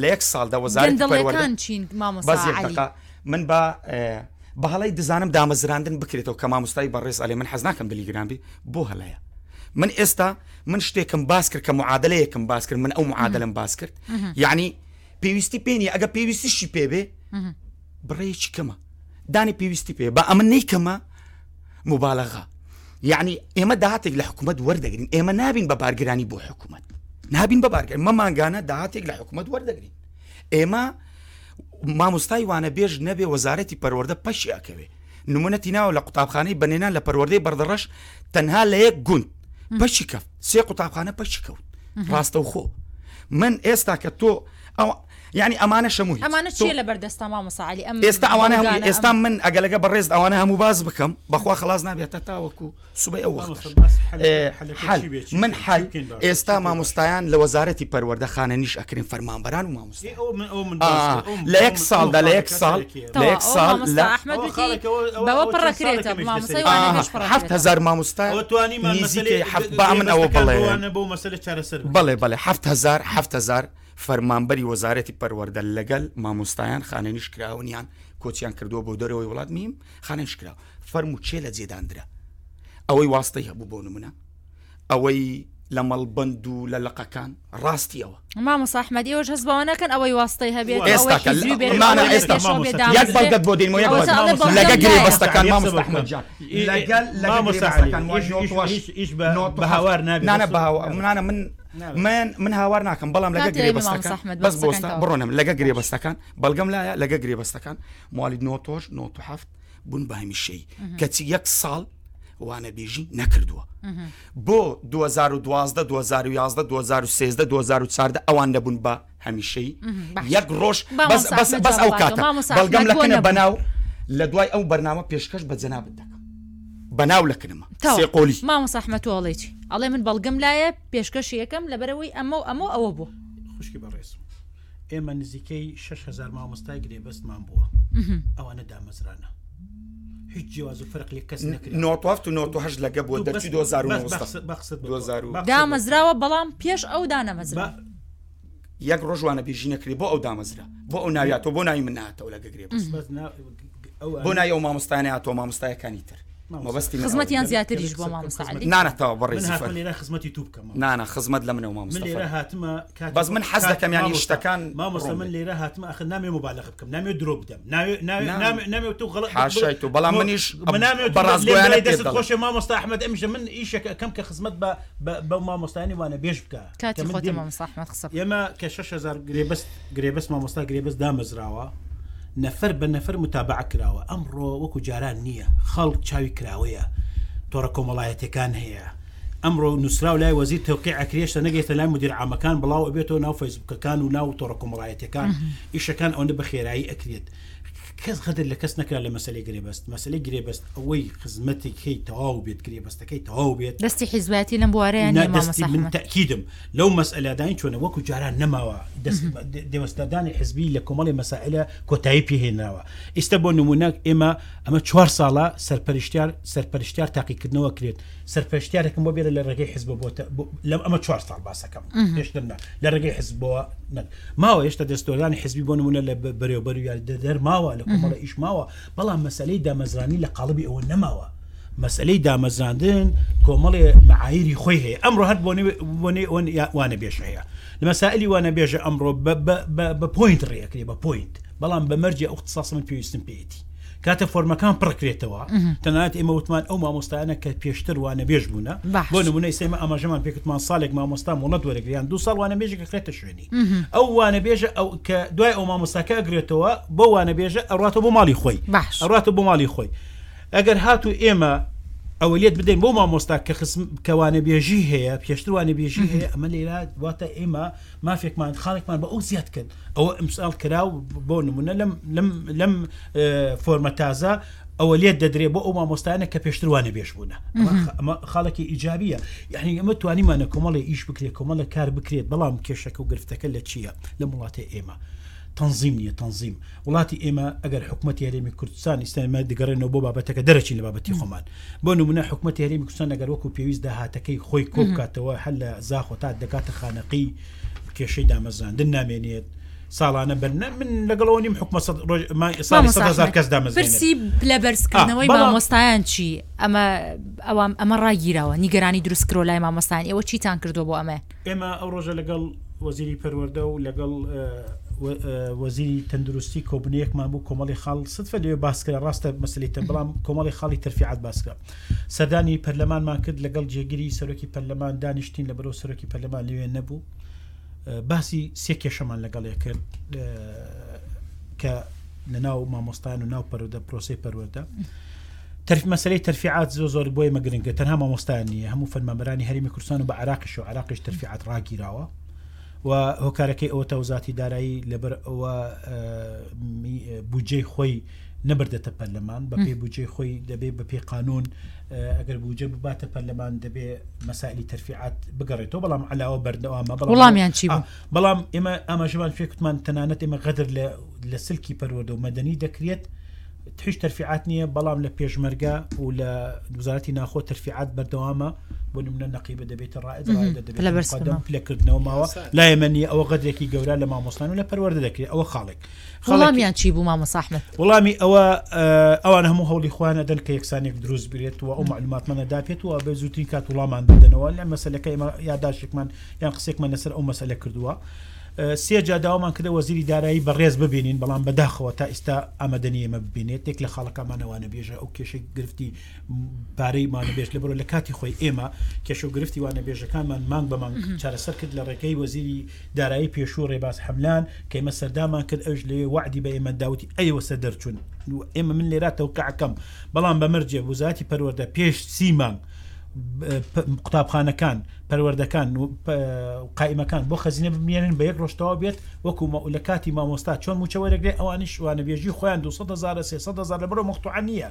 لە یەک ساڵدا وەزارەتی پەروەردە گەندەڵەکان چین مامۆستا باز یەک عەلی؟ دەقە من با بە هەڵەی دزانم دامەزراندن بکرێتەوە کە مامۆستای بەڕێز ئەلێ من حەز ناکەم دلی گران بی بۆ هەلەیە من ئێستا من شتێکم باس کرد کە معادلەیەکم باس کرد من ئەو معادلم باس کرد یعنی پێویستی پێ نیە ئەگە پێویستیشی پێبێ بڕێکی کەمە دانی پێویستی پێ با ئەمە نیکەمە مبالغە یعنی ئێمە داهاتێک لە حکوومەت وەردەگرین ئێمە نابین بە بارگرانی بۆ حکوومەت نابین بە بارگەر مەمانگانە داهاتێک لە حکوومەت وەردەگرین ئێمە مامۆستای وانە بێژ نەبێ وەزارەتی پەروەەردە پەشی ئەکەوێ نمونەتی ناوە لە قوتابخانەی بەنێنان لە پەروەەردەی بەردەڕەش تەنها لە یەک گوند پەشی کەف سێ قوتابخانە پەشی کەوت ڕاستەوخۆ من ئێستا کە تۆ ئەو یانی ئەمانە شەموو هیچ ئەمانە چیە لەبەر دەستا مامۆسا علی ئەم ئێستا ئەوانە هەموو ئێستا من ئەگە لەگە بەڕێز ئەوانە هەموو باز بکەم بەخوا خلاص نابێتە تاوەکو سوبەی ئەو من حل ئێستا مامۆستایان لە وەزارەتی پەروەەردە خانە نیش ئەکرین فەرمانبەران و مامۆستا لە یەک ساڵدا لە یەک ساڵ لە یەک ساڵ لە بەوە پڕەکرێتە هزار مامۆستا با من ئەوە بڵێ بڵێ بڵێ هزار هزار فەرمانبەری وەزارەتی پەروەردە لەگەل مامۆستایان خانەنیش کراون یان کۆچیان کردووە بۆ دەرەوەی وڵات میم خانەنیش کراوە فەرموو کێ لە جێداندرا ئەوەی واستەی هەبوو بۆ نمونە ئەوەی لە مەڵبند و لە لقەکان ڕاستیەوە مامۆساحمد ئێوەش هەز بەوە نەکەن ئەوەی واستەی هەبێت بەڵگەت بۆ دین لەگە گرێ بەستەکان مامۆساحمەجان بە هاوار نابێت نانە بە منە من من من هاوار ناکەم بەڵام لەگە گرێبەستەکان بەس بۆستان بڕۆنم لەگە گرێبەستەکان بەڵگەم لایە لەگە گرێبەستەکان مالی نۆتۆش 1970 بوون بە هەمیشەی کەچی یەک ساڵ وانەبێژی نەکردووە بۆ 2012 2011 2013 2014 ئەوان نەبوون بە هەمیشەی یەک ڕۆژ بەس ئەو کاتە بەڵگەم لە کنە بەناو لە دوای ئەو بەرنامە پێشکەش بە جەنا بدەکە بەناو لە کنمە قۆلی مامە سەحمەتوەڵێکی ئەڵێ من بەڵگەم لایە پێشکەش یەکەم لەبەرەوەی ئەمە و ئەمە ئەوە بوو خوشکی بەڕێز ئێمە نزیکەی 6هزار مامۆستای گرێبەستمان بووە ئەوانە دامەزرانە هیچ جیواز و فرق لە کەس نەکرد 1970 لەگە بۆ دەچی 2000 دامەزراوە بەڵام پێش ئەو دانەمەزرا یەک ڕۆژ وانە بێژی نەکرێ بۆ ئەو دامەزرا بۆ ئەو ناویاتەوە بۆ ناوی من ناتەوە لە گەگرێ بۆ نای ئەو مامۆستانە تۆ مامۆستایەکانی تر مەبستی خزمەتیان زیاتریش بۆ نانەتەوە بەڕێز خزمەتی تو بکەم نانە خزمەت لە منەوە لێرە هاتمە بەس من حەز دەکەم ینی شتەکان مامۆستا من لێرە هاتمە ئەخ نامێ مبالغ بکەم نامێ درۆ بدەم نامێ تو غڵ حاشای تو بەڵام منیش بەڕاستگویانە دەست خۆشە مامۆستا ئەحمد ئەمیشە من ئیشەکە ئەەکەم کە خزمەت بە بە مامۆستانی وانە بێش بکە کاتی خۆتە مامۆستا ئەحمەد قسە بکە. ئێمە کە 6000 گرێبەست گرێبەست مامۆستا گرێبەست دامەزراوە نەفەر بە نەفەر متابعە کراوە ئەمڕۆ وەکو جاران نییە خەڵک چاوی کراوەیە تۆڕە کۆمەڵایەتەکان هەیە ئەمڕۆ نووسراو لای وەزیر تەوقی ئەکرێشتە نەگەیشتە لای مدیر عامەکان بڵاو ئەبێتەوە ناو فەیسبوکەکان و ناو تۆڕە کۆمەڵایەتەکان ئیشەکان ئەوەندە بە خێرایی ئەکرێت کەس غەدر لە کەس نەکرا لە مەسەلەی گرێبەست مەسەلەی گرێبەست ئەوەی خزمەتێکی تەواو بێت گرێبەستەکەی تەواو بێت دەستی حیزبەتی لەم بوارەیە نا دەستی من نەمامەسەحمە تەکیدم لەو مەسئلەداین چۆنە وەکو جاران نەماوە دەست مهم. دێوەستەدانی حزبی لە کۆمەڵی مەسائلە کۆتایی پێهێنراوە ئیستا بۆ نمونە ئێمە ئەمە چوار ساڵە سەرپەرشتیار سەرپەرشتیار تاقیکردنەوە کرێت سەرپەرشتیارێکم بۆ بێرە لە ڕێگەی حزب بۆ لەم ئەمە چوار ساڵ باسەکەم پێشتر لە ڕێگەی حزب بۆ ماوە هێشتا دەستۆرانی حزبی بۆ نمونە لە بەرێوبەر یا دەرماوە لە کۆمەڵە ئیش ماوە بەڵام مەسلەی دامەزرانی لە قاڵبی ئەوە نەماوە مەسلەی دامەزراندن کۆمەڵێ معایری خۆی هەیە ئەمڕۆ هەر وانە بێژ هەیە لە مەسائلی وانە بێژە ئەمڕۆ بە پوینت ڕێکری بە پوینت بەڵام بە مەرجی ئەو قساسمن پێویستم پێێتی کاتە فۆرمەکان پڕکرێتەوە تەنات ئێمە وتمان ئەو مامۆستایانە کە پێشتر وانە بێژ بوونە بۆ نمونە ئێمە ئاماژەمان پێکتمان ساڵێک مامۆستا مۆڵەت وەرەگریان دو ساڵ وانە بێژێک خێتە شوێنی ئەو وانە بێژە ئەو کە دوای ئەو مامۆستاکە ئەگرێتەوە بۆ وانە بێژە ئەڕاتە بۆ ماڵی خۆی ئەڕاتە بۆ ماڵی خۆی ئەگەر هاتو ئێمە ئەوە لێت بدەین بۆ مامۆستا کە خسم کەوانە بێژی هەیە پێشتوانە بێژی هەیە ئەمە لێرا واتە ئێمە مافێکمان خاڵێکمان بە ئەو زیاد کرد ئەوە ئمسال کرا و بۆ نمونە لەم لەم لەم فۆرمە تازە ئەوە لێت دەدرێ بۆ ئەو مامۆستانە کە پێشتر وانە بێش بوونە ئەمە خاڵکی ئیجابیە یعنی ئەمە توانیمانە کۆمەڵی ئیش بکرێت کۆمەڵە کار بکرێت بەڵام کێشەکە و گرفتەکە لە چییە لە وڵاتی ئێمە تەنظیم نیە تەنظیم وڵاتی ئێمە ئەگەر حکوومەت هەرێمی کوردستان ئیسلامە دگەڕێنەوە بۆ بابەتەکە دەرەچی لە بابەتی خۆمان بۆ نمونە حکوومەت هەرێمی کوردستان ئەگەر وەکو پێویست داهاتەکەی خۆی کۆبکاتەوە هەل لە زاخۆ تا دەکاتە خانەقی کێشەی دامەزراندن نامێنێت ساڵانە بەر من لەگەڵ نیم حکومە کەس دامەزرسی لە بەرزکردنەوەی مامۆستایان چی ئەمە ئەوام ئەمە ڕاگیرەوە نیگەرانی دروست کرۆ لای مامۆستان ئەوە چیتان کردو بۆ ئەمە ئێمە ئەو ڕۆژە لەگەڵ وەزیری پەروەەردە و لەگەڵ وەزیری تەندروستی کۆبنەیەکمان بوو کۆمەڵی خاڵ سفە لێ باسکرا ڕاستە مەسلی تە بەڵام کۆمەڵی خاڵی تەرفیعات باسکرا سەردانی پەرلەمانمان کرد لەگەڵ جێگری سەرۆکی پەرلەمان دانیشتین لە بەرەو سەرۆکی پەرلەمان لەوێ نەبوو باسی سێ کێشەمان لەگەڵێ کرد کە لە ناو مامۆستان و ناو پەرودە پرۆسی پەروەدە تەرف مەسلەی تەرفیعات زۆ زۆر بۆی مەگرنگە تەنها مامۆستان نیە هەموو فەرمانبرانی هەرمی کوردستان و بە عراقیش و عراقیش تەرفیعات ڕاگیراوە و هۆکارەکەی ئەوە تەوزاتی دارایی لەبەر ئەوە بودجەی خۆی نەبردەتە پەرلەمان بە پێی بودجەی خۆی دەبێ بە پێی قانون ئەگەر بودجە بباتە پەرلەمان دەبێ مەسالی تەرفیعات بگەڕێتەوە بەڵام علاوە بەردەوامە بەڵامیان چی بەڵام ئێمە ئاماژەوان فێکتمان تەنانەت ئێمە غەدر لە سلکی پەروەەردە و مەدەنی دەکرێت تحش تەرفیعات نییە بەڵام لە پێشمەرگە و لە وزارەتی ناخۆ تەرفیعات بەردەوامە بۆ نمونە نەقیبە دەبێتە ڕائد لە بەرسەدەم پلەکردنەوە ماوە لایەمەنی ئەوە غەدرێکی گەورە لە مامۆستان و لە پەروەەردە دەکرێت ئەوە خاڵێک وڵامیان چی بوو مامە ساحمد وڵامی ئەوە ئەوان هەموو هەوڵی خوانە دەن کە یەکسانێک دروست بێت و ئەو معلوماتمانە داپێت و بە زووترین کات وڵامان دەدەنەوە لە مەسلەکە ئمە یاداشێکمان یان قسێکمان لەسەر ئەو مەسلە کردووە. سێجا داوامان کردە وەزیری دارایی بەڕێز ببینین بەڵام بەداخەوە تا ئیستا ئامادەنی ئمە ببینێت تێک لە خاڵەکەمانەوانە بێژە ئەو کێشەی گرفتی پارەی مانەبێژ لە بەرە لە کاتی خۆی ئێمە کێشە و گرفتی وانە بێژەکانمان مانگ بەمان چارەسەر کرد لە ڕێگەی وەزیری دارایی پێشوو رێباز حەملان کە ئێمە سەردانمان کرد ئەویش لەوێ وەعدی بە ئێمە دا وتی ئەیەوە سەر دەرچوون و ئێمە من لێرا تەوقیع ئەکەم بەڵام بە مەرجێک وزارەتی پەروەردە پێش سی مانگ قوتابخانەکان پەروەردەکان و قائیمەکان بۆ خەزینە بمێنن بە یەک ڕۆشتەوە بێت وەکو لە کاتی مامۆستا چۆن موچە وەرەگرێ ئەوانیش وانەبێژی خۆیان 200 هزار 300 هزار لە بەرەو مختوعە نییە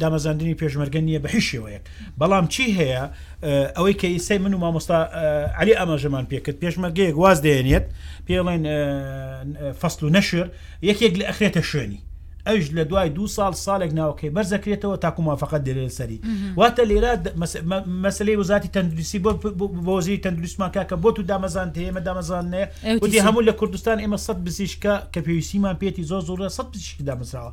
دامەزاندنی پێشمەرگە نییە بە هیچ شێوەیەک بەڵام چی هەیە ئەوەی کە ئیسەی من و مامۆستا علی ئاماژەمان پێکرد پێشمەرگەیەک واز دێنێت پێڵێن فەصل و نەشر یەکێک لە ئەخرێتە شوێنی ئەوش لە دوای دو ساڵ ساڵێک ناوەکەی بەرزەکرێتەوە تاکو موافقەت دێرێن سەری واتە لێرا مەسلەی وزاتی تەندروستی بۆ بۆزی تەندروستمان کاکە بۆ تو دامەزان هەیەمە دامەزانێ وتی هەموو لە کوردستان ئێمە سەد بزیشکە کە پێویستیمان پێێتی زۆ زۆرە سەد پزیشک دامەزراوە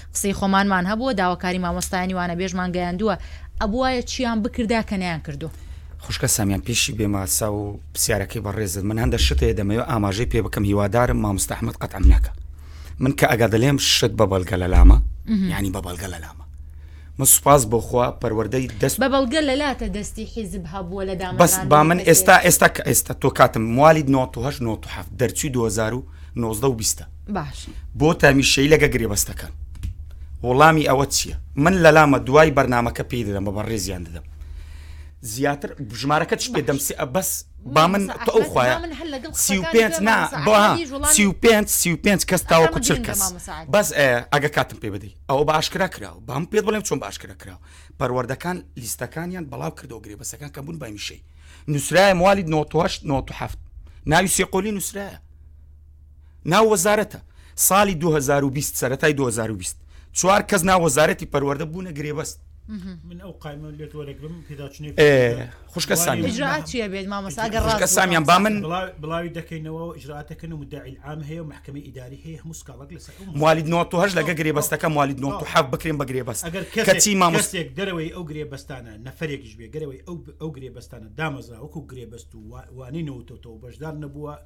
قسەی خۆمانمان هەبووە داواکاری مامۆستایانی وانەبێژمان گەیاندووە ئەبوایە چیان بکردا کە نەیان کردوو. خوشکە سامیان پیشی بێ ماچە و پسیارەکەی بەڕێزت من هەندە شت هەیە دەمەوێ ئاماژەی پێ بکەم هیوادارم ماموستا حمەد قەتعم نەکە من کە ئەگە دەلێم شت بە بەڵگە لە لامە ینی بە بەڵگە لە لامە من سوپاس بۆ خوا پەروەردەی دەست بە بەڵگە لە لاتە دەستی حیزب هەبووە لە دام بەس با من ئێستا ئێستا کە ئێستا تۆ کاتم موالیت 1970 دەرچوی 2019 و 20 باش بۆ تامی شەیلەگە گرێبەستەکان وڵامی ئەوە چییە من لەلامە دوای بەرنمەکە پێی دەدەم بە بەڕێزیان دەدەم زیاتر ژمارەکە چ پێ دەم بەس با من تۆ ئەو خوایە پێ کەس تاوەکو چل کەس بەس ئەگە کاتم پێ بدەیت ئەوە باشکرا کراوە بام پێ بڵێم چۆن باشکرا کراوە پەروەردەکان لیستەکانیان بەڵاو کردەوە گرێ بەسەکان کە بوون بامیشەی نووسراە موالی 1970 ناوی سێقۆلی نووسراە ناو وەزارەتە سالی دوو هەزار و بیست سەرەتای دوو هەزار و بیست چوار کەس ناو وەزارەتی پەروەردە بوونە گرێبەست من ئەو قایمە لێت وەرەگرم پیداچنی خوشکە سامی اجراات چیە بێت مامەسا ئەگەر ڕاستکە سامیان با من بڵاوی دەکەینەوە اجرااتەکەن و مدعی عام هەیە و محکمە ئیداری هەیە هەموو سکاڵک لەسەر موالید نۆتوهش لەگە گرێ بەستەکە موالید نۆ تو حەف بکرێن بە گرێ بەست ئەگەر کەچی مامۆستێک دەرەوەی ئەو گرێ بەستانە نەفرێکیش بێ گەرەوەی ئەو ئەو گرێ بەستانە دامەزرا وەکو گرێ بەست و وانەی نەوتەوە بەشدار نەبووە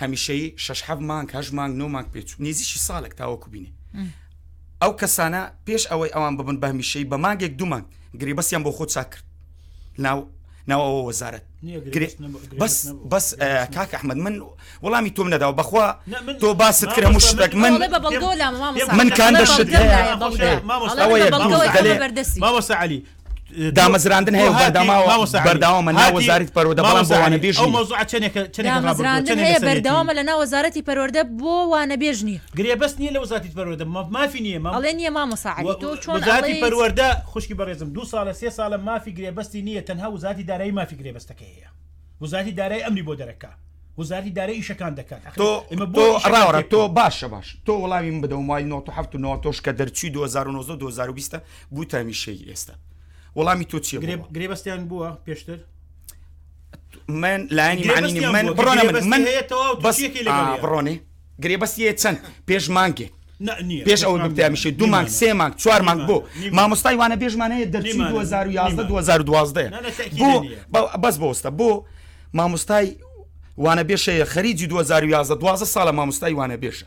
هەمیشەیی شەش حەڤ مانگ هەش مانگ نۆ مانگ پێچوو نیزیشی ساڵێک تاوەکو بینێ ئەو کەسانە پێش ئەوەی ئەوان ببن بە هەمیشەی بە مانگێک دومان گری بەسییان بۆ خۆ چاک کرد ناو ناوەوە وەزارەت بەس بەس کاک ئەحمد من وڵامی تۆم نەداوە بەخوا تۆ باست کرد هەموو شتێک من من کان بەشت مامۆسا علی دامەزراندن هەیە بەردەماوە بەرداوامە ناو وەزارەتی پەرۆدە بەڵام بۆوانە بێژ بەرداوامە لە ناو وەزارەتی پەرۆدە بۆ وانە بێژنی گرێ بەس نیە لە وەزارەتی پەرۆدە مافی نیە ماڵێ نیە مامەسا تۆ چۆن پەروەەردە خوشکی بەڕێزم دو ساڵە سێ ساڵە مافی گرێبەستی نیە تەنها وزاتی دارایی مافی گرێبەستەکە هەیە وزاری دارای ئەمری بۆ دەرەکە وزاری دارە ئیشەکان دەکات ڕاوەڕە تۆ باشە باش تۆ وڵاویم بدەم وای 1970 تۆش کە دەرچوی 2009 2020 بو تا میشەی ئێستا وەڵامی تۆ چی گرێبەستیان بووە پێشتر من لایانی معنی من بڕۆنە من من بڕۆنێ گرێبەستیە چەند پێش مانگێ پێش ئەو گفتامیشە دو مانگ سێ مانگ چوار مانگ بۆ مامۆستای وانە بێژمانەیە دەرچی 2011 2012 بۆ بەس بۆستە بۆ مامۆستای وانە بێشەیە خەریجی 2011 دوازە ساڵە مامۆستای وانە بێشە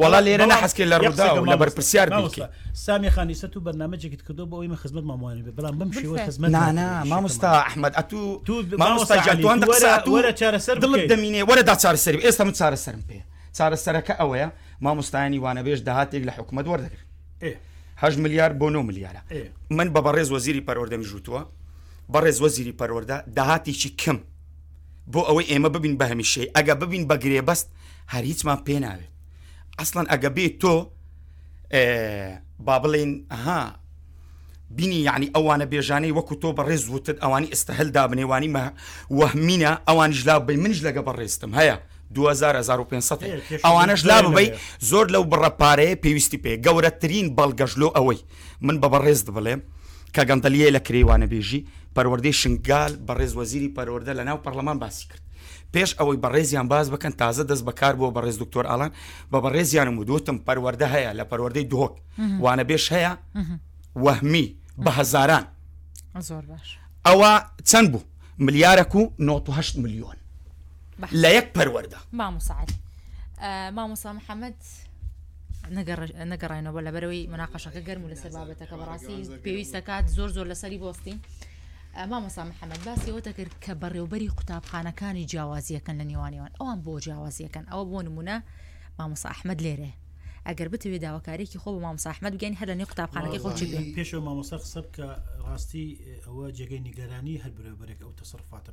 وەڵا لێرە نا حەز کرد لە ڕووداو لە بەرپرسیار بی کە سامی خانی سە تو بەرنمەجێکت کردو بۆ ئەوی من خزمەت ماموانی بێ بەڵام بم شێوە خزمەت نانا مامۆستا ئەحمد ئەتو تو مامۆستا جاتوان دەقسا تو وەرە چارەسەر دڵت دەمینێ وەرە دا چارەسەر ئێستا من چارەسەرم پێ چارەسەرەکە ئەوەیە مامۆستایانی وانەبێژ داهاتێک لە حکوومەت وەردەگرن هە ملیار بۆ 9 ملیارە من بە بەڕێز وەزیری پەروەردەمی ژووتووە بەڕێز وەزیری پەروەەردە داهاتێکی کەم بۆ ئەوەی ئێمە ببین بە هەمیشەی ئەگە ببین بە گرێبەست هەر هیچمان پێ ناوێت ئەسڵەن ئەگە بێت تۆ با بڵین ها بینی یعنی ئەوانە بێژانەی وەکو تۆ بەڕێز وتت ئەوانی ئێستا هەلدا بنێوانی مە وەهمینە ئەوانیش لا بی منش لەگە بەڕێستم هەیە 2500 ئەوانش لا ببی زۆر لەو بڕە پارەیە پێویستی پێ گەورەترین بەڵگەشلۆ ئەوەی من بە بەڕێزت بڵێم کە گەندەلیی لە کرێی وانەبێژی پەروەردەی شنگال بەڕێز وەزیری پەروەردە لە ناو پەرلەمان باسی کرد پێش ئەوەی بەڕێزیان باز بکەن تازە دەست بەکار بووە بەڕێز دکتۆر ئالان بە بەڕێزیانم و دوتم پەروەەردە هەیە لە پەروەەردەی دهۆک وانە بێش هەیە وەهمی بە هەزاران زۆر باش ئەوە چەند بوو ملیارەک و 98 میلیۆن لە یەک پەروەەردە ماموسعات ماموسا محەممەد نەگەڕێنەوە لەبەرەوەی مناقەشەکە گەرم و لەسەر بابەتەکە بەڕاستی پێویستەکات زۆر زۆر لەسەری بۆستین. مامەسا محەممەد باسیەوە دەکرد کە بەڕێوبەری قوتابخانەکانی جیاوازیەکەن لە نێوانیان ئەوان بۆ جیاوازیەکەن ئەوە بۆ نمونە مامۆسا ئەحمد لێرێ ئەگەر بتوێت داواکارێکی خۆ بە مامساحمد بگەین هەر لە نێ قوتابخانەکە خۆچی پێشە مامۆسا قسە بکە ڕاستی ئەوە جێگەی نیگەرانی هەر برێبەرێک ئەو تەسەرفاتە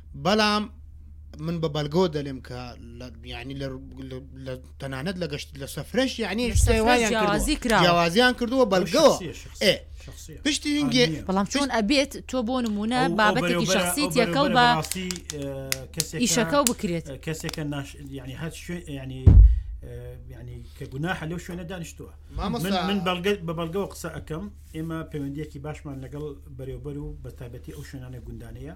بەڵام من بە بەلگەوە دەلێم کە یعنی تەنانەت لە گەشت لە سەفرش یعنی جیاوازیان کردووە بەلگەوە پشتی بەڵام چۆن ئەبێت تۆ بۆ نمونە بابەتێکی شخصیت یەکە و بە ئیشەکە و بکرێت کەسێکە ناش ینی هەر ینی ینی کە گوناحە لەو شوێنە دانیشتووە من بەڵگەت بە بەڵگەوە قسە ئەەکەم ئێمە پەیوەندیەکی باشمان لەگەڵ بەرێوبەر و بە تابەتی ئەو شوێنانە گوندانەیە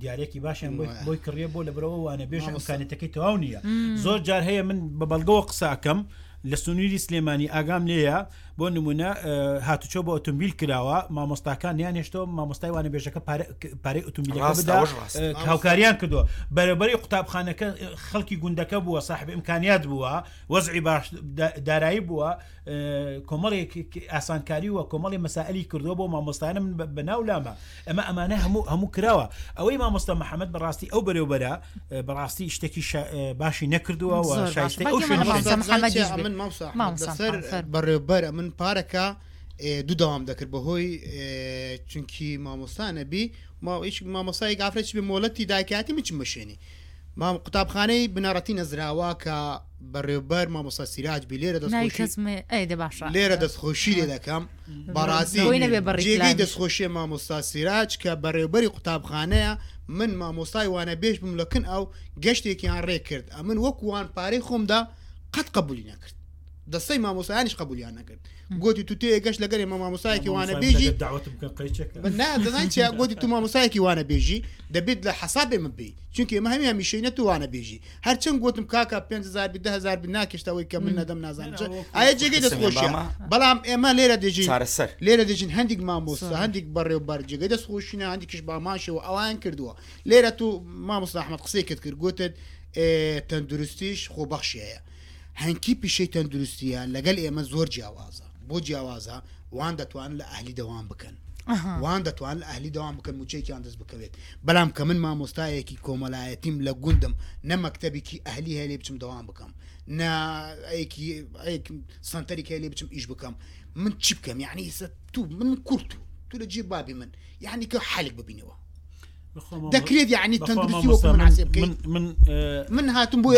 دیارێکی باشیان بۆی کڕیە بۆ لە برەوە وانە بێژ ئەمکانێتەکەی تەواو نییە زۆر جار هەیە من بە بەڵگەوە قساکەم لە سنووری سلێمانی ئاگام لێە بۆ نمونە هاتوچۆ بۆ ئۆتۆمبیل کراوە مامۆستاکان یان هێشتۆ مامۆستای وانە بێژەکە پارەی ئۆتۆمبیلەکە بدا هاوکاریان کردووە بەرەبەری قوتابخانەکە خەڵکی گوندەکە بووە صاحب ئیمکانیات بووە وەزعی باش دارایی بووە کۆمەڵێک ئاسانکاری وە کۆمەڵی مەسائلی کردووە بۆ مامۆستانە من بەناو لامە ئەمە ئەمانە هەموو هەموو کراوە ئەوەی مامۆستا محمد بەڕاستی ئەو بەرێوبەرە بەڕاستی شتێکی باشی نەکردووە و بەڕێوبەر من پارەکە دوو داوام دەکرد بەهۆی چونکی مامۆستانەبی ماوەیش مامۆسای گافرەی بێ مۆلەتی داکاتی مچ مەشێنی مام قوتابخانەی بنەڕەتی نەزراوە کە بەڕێوبەر مامۆستا سیراج بی لێرە دەست خۆشی لێرە دەست خۆشی لێ دەکەم بەڕاستی جێگەی دەست خۆشیە مامۆستا سیراج کە بەڕێوبەری قوتابخانەیە من مامۆستای وانە بێش بم لەکن ئەو گەشتێکیان ڕێ کرد ئەمن وەکووان پارەی خۆمدا قەت قبولی نەکرد دەستەی مامۆسایانش قبولیان نەکرد گوتی تو تێ گەشت لەگەر ئمە مامۆسایەکی وانە بێژی گوتی تو مامۆسایەکی وانە بێژی دەبێت لە حساب ئمە بی چونکە ئمە هەمی هەمیشەی نە توانە بێژی هەرچەند گوتم کاکە 5هزار بهزار ناکشتەوەی کە من نەدەم نازان ئایا جێگەی دەستخۆشە بەڵام ئێمە لێرە دێژی چارەسەر لێرە دێژین هەندێک مامۆستا هەندێک بەڕێو بەرجێگەی دەستخۆشینە هەندێکش باماشەوە ئەوان کردووە لێرە تو مامۆستا ئەحمد قسەی کرد کرد گوتت تەندروستیش خۆبەخشەیە هەنکی پیشەی تەندروستیە لەگەل ئێمە زۆر جیاوازە بۆ جیاوازە وان دەتوان لە ئەهلی دەوام بکەن وان دەتوان لە ئەهلی دەوام بکەن موچێکیان دەست بکەوێت بەڵام کە من مامۆستایەکی کۆمەلایەتیم لە گوندم نە مەکتتەبێکی ئەهلی هەیە لێ بچم دەوام بکەم نایەکی سنتەری کە لێ بچم ئیش بکەم من چی بکەم یعنی تو من کورت و تو لە جێ بابی من یعنی کە حالێک ببینەوە دەکرێت یعنی تەندروستی وەکو مناسب بکەین من من هاتم بۆ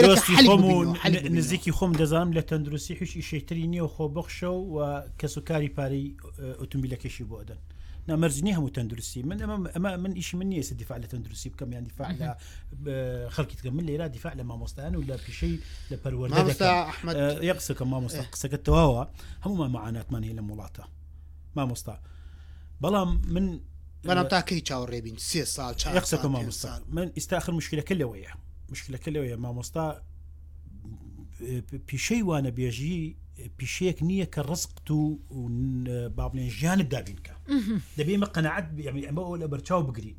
نزیکی خۆم دەزانم لە تەندروستی هیچ ئیشێتری نییە خۆ بەخشە و کەس و کاری پارەی ئۆتومبیلەکەشی بۆ ئەدەن نامەرجنی هەموو تەندروستی من ئەمە ئەمە من ئیش من نیە دیفاع لە تەندروستی بکەم یان دیفاع لە خەڵکی بکەم من لێرا دیفاع لە مامۆستایان و لە پیشەی لە پەروەەردە قسەکە مامۆستا قسەکە تەواوە هەمومان معاناتمان هەیە لە وڵاتە مامۆستا بەڵام من بەڵام تاکەی چاوەڕێبین سێ ساڵ قسەکە مامۆستا من ئیستاخر مشکلەکە لەوەیە مشکلەکە لەوەیە مامۆستا پیشەی وانە بێژی پیشەیەک نییە کە ڕسقت و بابلێن ژیانت دابینکە دەبێمە قەنەعات ئەمە ئەو لە بەرچاو بگرین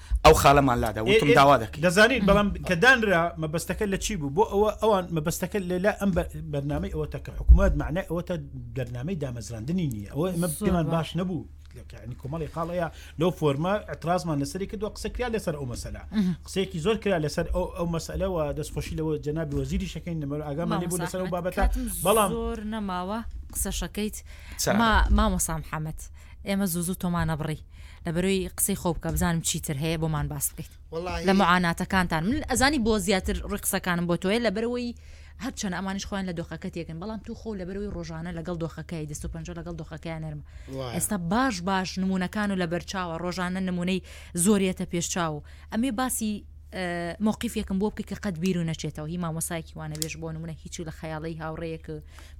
ئەو خالەمان لادا وتم داوا دەکەین. دەزانیت بەڵام کە دانرا مەبەستەکە لە چی بوو بۆ ئەوە ئەوان مەبەستەکە لە لای ئەم بەرنامەی ئەوەتە کە حکومەت معنای ئەوەتە دەرنامەی دامەزراندنی نییە ئەوە ئمە پێمان باش نەبوو لەکانی کۆمەڵی خاڵەیە لەو فۆرمە ئەترازمان لەسەری کردو قسە کرا لەسەر ئەو مەسەلا قسێکی زۆر کرا لەسەر ئەو ئەو مەسەلەوە دەستخۆشی لەوە جەنابی وەزیری شەکەین لەمەر ئاگامانی بوو لەسەر بابەتە بەڵام زۆر نەماوە قسەشەکەیت مامۆسا محەممەد. ئێمە زوو زوو تۆمان ئەبڕی لەبەرەوەی قسەی خۆ بکە بزانم چیتر هەیە بۆمان باس بکەیت لە معاناتەکانتان من ئەزانی بۆ زیاتر ڕووی قسەکانم بۆ تۆیە لەبەرەوەی هەرچەند ئەمانش خۆیان لە دۆخەکە تێکن بەڵام تو خۆ لە بەروی ڕۆژانە لەگەڵ دۆخەکەی دەست و پنج لەگەڵ دۆخەکەیان نەرمە ئێستا باش باش نمونونەکان و لە بەرچاوە ڕۆژانە نمونەی زۆریەتە پێشچاو ئەمێ باسی موقیفێکم بۆ بکە کە قەت بیر و نەچێتەوە هی مامۆسایکی وانەبێژ بۆ نمونە هیچی لە خەیاڵی هاوڕەیەک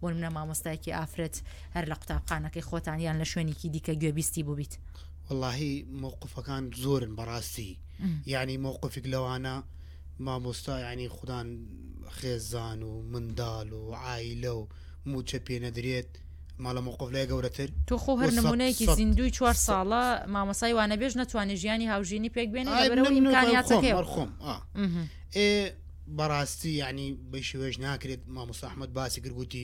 بۆ منە مامۆستایکی ئافرەت هەر لە قوتابخانەکەی خۆتان یان لە شوێنیکی دیکە گوێبیستی بووبیت؟ وەڵاهی مەوقفەکان زۆرن بەڕاستی یعنی مەوقفیک لەوانە مامۆستا یعنی خودان خێزان و منداڵ و عیلە و موچە پێ نەدرێت ماڵە مەوقف لای گەورەتر تۆ خۆ هەر نمونەیەکی زیندووی چوار ساڵە مامۆسای وانە بێژ نەتوانێت ژیانی هاوژینی پێک بێنێ خۆم بەڕاستی یعنی بەشێش ناکرێت مامۆسا ئەحمد باسی گرگوتی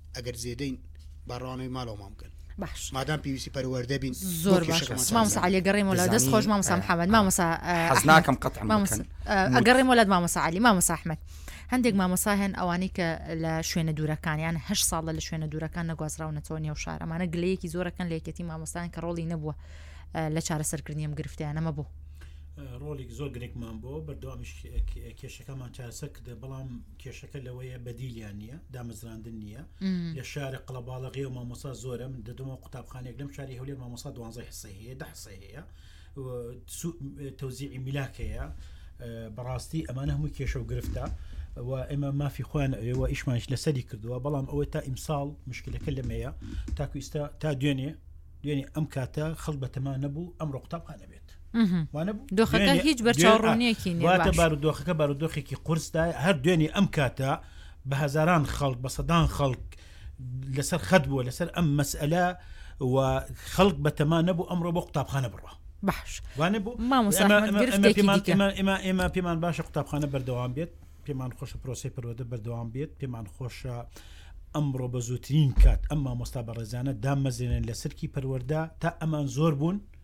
ئەگەر زێدەین با ڕانەوەی ماڵەوەمان بکەن بەش مادام پێویستی پەروەەردە بین زۆر باش مامسا علی گەڕێ مۆلا دەست خۆش مامسا محەممەد مامەسا حەزناکەم قەت ئەگەڕێ مۆلات مامەسا علی مامەسا ئەحمد هەندێک مامەسا هەن ئەوانەی کە لە شوێنە دوورەکانیان هە ساڵە لە شوێنە دوورەکان نەگوازراونەتەوە نێو شار ئەمانە گلەیەکی زۆرەکەن لە یەکەتی مامۆستان کە ڕۆڵی نەبووە لە چارەسەرکردنیم گرفتیانەمە بوو ڕۆڵێک زۆر گرێکمان بۆ بەردەوامیش کێشەکەمان چاسەکردە بەڵام کێشەکە لەوەیە بەدیلیان نییە دامەزراندن نییە لە شارە قەڵەباڵەغی و مامۆسا زۆرە من دەدەمەوە قوتابخانێک لەم شاری هەولێر مامۆسا دوانزە حسە هەیە دە حسە هەیە تەوزیعی میلاکەیە بەڕاستی ئەمانە هەموو کێشە و گرفتە و ئێمە مافی خۆیان ئەوێەوە ئیشمانش لەسەری کردووە بەڵام ئەوەی تا ئیمساڵ مشکلەکە لەمەیە تاکوئستا تا دوێنێ دوێنێ ئەم کاتە خەڵ بەتەما نەبوو ئەم ڕۆقتابخانە بێت دۆخەکە هیچ بەرچاوڕوونیەکی نیواتە بارودۆخەکە بارودۆخێکی قرسدا هەر دوێنی ئەم کاتە بە هزاران خەڵک بە سەدان خەڵک لەسەر خەت بووە لەسەر ئەم مەسئلە و خەڵک بەتەما نەبوو ئەمڕۆ بۆ قوتابخانە بڕە باش وانە بوو ئێمە پێمان باشە قوتابخانە بەردەوام بێت پێمان خۆشە پرۆسی پەروەدە بەردەوام بێت پێمان خۆشە ئەمڕۆ بە زووترین کات ئەم مامۆستا بەڕێزانە دامەزێنن لە سەرکی پەروەەردا تا ئەمان زۆر بوون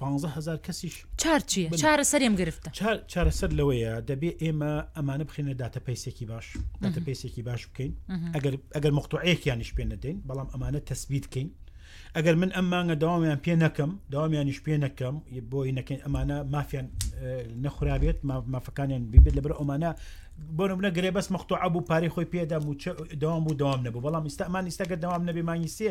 پانزە هەزار کەسیش چار چییە چارە سەرێم گرفتە چارەسەر لەوەیە دەبێ ئێمە ئەمانە بخێنە داتە پێسێکی باش داتە پێسێکی باش بکەین ئەگەر ئەگەر مختوعەیەکیانیش پێ نەدەین بەڵام ئەمانە تەسبیت بکەین ئەگەر من ئەم مانگە داوامیان پێ نەکەم داوامیانیش پێ نەکەم بۆی نەکەین ئەمانە مافیان نەخورابێت مافەکانیان ببێت لەبەر ئەمانە بۆ منە گرێ بەس مختوعە بوو پارەی خۆی پێدا موچە داوام بوو داوام نەبوو بەڵام ئستا ئەمان ئستاگە داوام نەبێ مانگی سێ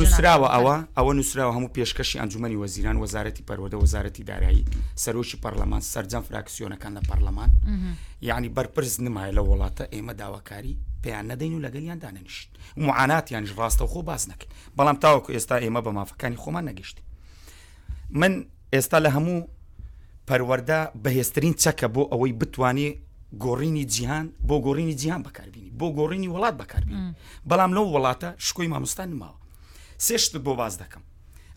نووسراوە ئەوە ئەوە نووسراوە هەموو پێشکەشی ئەنجومی وەزیران وەزارەتی پەروەدە وەزارەتی دارایی سەرۆکی پەرلەمان سەررجەم فراکسیۆنەکان لە پەرلەمان یعنی بەرپرس نمایە لە وڵاتە ئێمە داواکاری پێیان نەدەین و لەگەریان دانەنیشت معاناتیانش ڕاستەخۆ باس نەکرد بەڵام تاوەکو ئێستا ئێمە بە مافەکانی خۆمان نەگەشت من ئێستا لە هەموو پەروەردە بەهێزترین چەکە بۆ ئەوەی بتانی گۆڕینی جیهان بۆ گۆڕینی جیهان بەکاربیینی بۆ گۆڕینی وڵات بەکاربی بەڵام لەو وڵاتە شکۆی مامۆستان نماوە سێشت بۆ باز دەکەم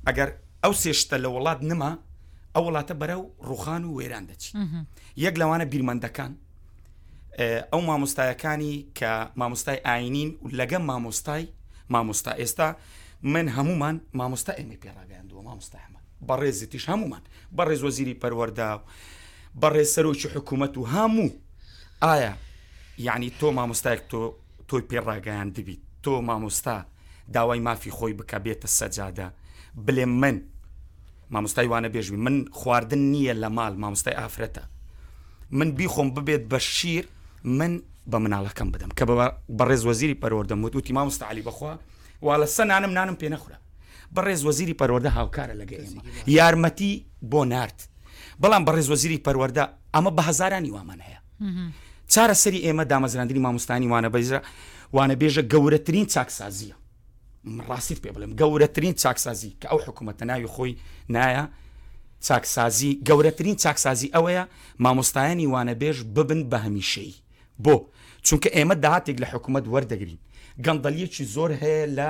ئەگەر ئەو سێشتە لە وڵات نما ئەو وڵاتە بەرە و ڕوخان و وێران دەچی یەک لەوانە بیرمەندەکان ئەو مامۆستایەکانی کە مامۆستای ئاینین و لەگەم مامۆستای مامۆستا ئێستا من هەمومان مامۆستا ئێمە پێڕاگەیاندووە مامۆستا حمد بەڕێزتیش هەموومان بەڕێز وەزیری پەروەەردە و بەڕێز سەرۆکی حکوومەت و هەموو ئایا یعنی تۆ مامۆستایك تۆ تۆی پێڕاگەیان دەبیت تۆ مامۆستا داوای مافی خۆی بکە بێتە سەجادە بلێ من مامۆستای وانە بێژبی من خواردن نییە لە مال مامۆستای ئافرەتە من بیخۆم ببێت بە شیر من بە مناڵەکەم بدەم کە بەڕێز وەزیری پەروەەردەم وت وتی مامۆستا علی بخوا وا لە سە نانم نانم پێ نەخورە بەڕێز وەزیری پەروەردە هاوکارە لەگە ئێمە یارمەتی بۆ نرد بەڵام بەڕێز وەزیری پەروەەردە ئەمە بە هزارانی وامان هەیە چارە سەری ئێمە دامەزراندنی مامۆستانی وانە بەیزرا وانە بێژە گەورەترین چاکسازیە ڕاستیت پێ بڵێم گەورەترین چاکسازی کە ئەو حکوومەتە ناوی خۆی نایە چاکسازی گەورەترین چاکسازی ئەوەیە مامۆستایانی وانە بێژ ببن بە هەمیشەی بۆ چونکە ئێمە داهاتێک لە حکوومەت وەردەگرین گەندەلیەکی زۆر هەیە لە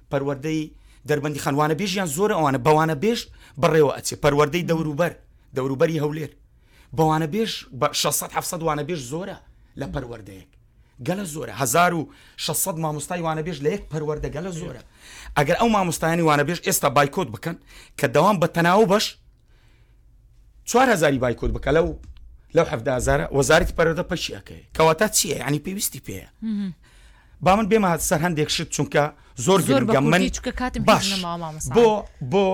پەروەردەی دەربەندیخان وانەبێژیان زۆرە ئەوانە بە وانەبێژ بەڕێوە ئەچێ پەروەردەی دەوروبەر دەوروبەری هەولێر بە وانەبێژ بە 600 700 وانەبێژ زۆرە لە پەروەردەیەک گەلە زۆرە 1600 مامۆستای وانەبێژ لە یەک پەروەردە گەلە زۆرە ئەگەر ئەو مامۆستایانی وانەبێژ ئێستا بایکۆت بکەن کە داوام بە تەناو بەش چوار هزاری بایکوت بکە لەو لەو هەفدازارە وەزارەتی پەرۆدە پەشی ئەەکەی کەواتە چییە ینی پێویستی پێەیە با من بێمە هات سەر هەندێک شت چونکە زۆر زۆر گەم من باش بۆ بۆ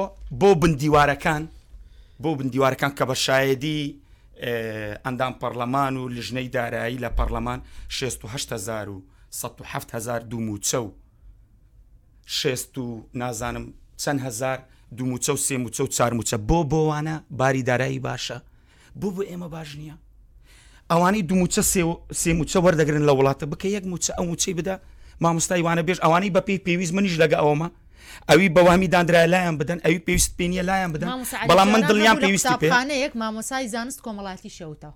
بۆ بندیوارەکان بۆ بندیوارەکان کە بە شایدی ئەندام پەرلەمان و لژنەی دارایی لە پەرلەمان 16 هزار و 1970 هزار دوو موچە و شێست و نازانم چەند هەزار دوو موچە و سێ موچە و چار موچە بۆ بۆوانە باری دارایی باشە بۆ بۆ ئێمە باش نییە ئەوانەی دوو موچە سێ موچە وەردەگرن لە وڵاتە بکە یەک موچە ئەو موچەی بدە مامۆستای وانە بێژ ئەوانەی بەپی پێویست منیش لەگە ئەومە ئەوی بەوامی دادرای لایەن بدەن ئەوی پێویست پێنیە لایەن بدەن بەڵام من دڵیان پێویستی پێیەک مامۆسای زانست کۆمەڵاتی شەوتەوە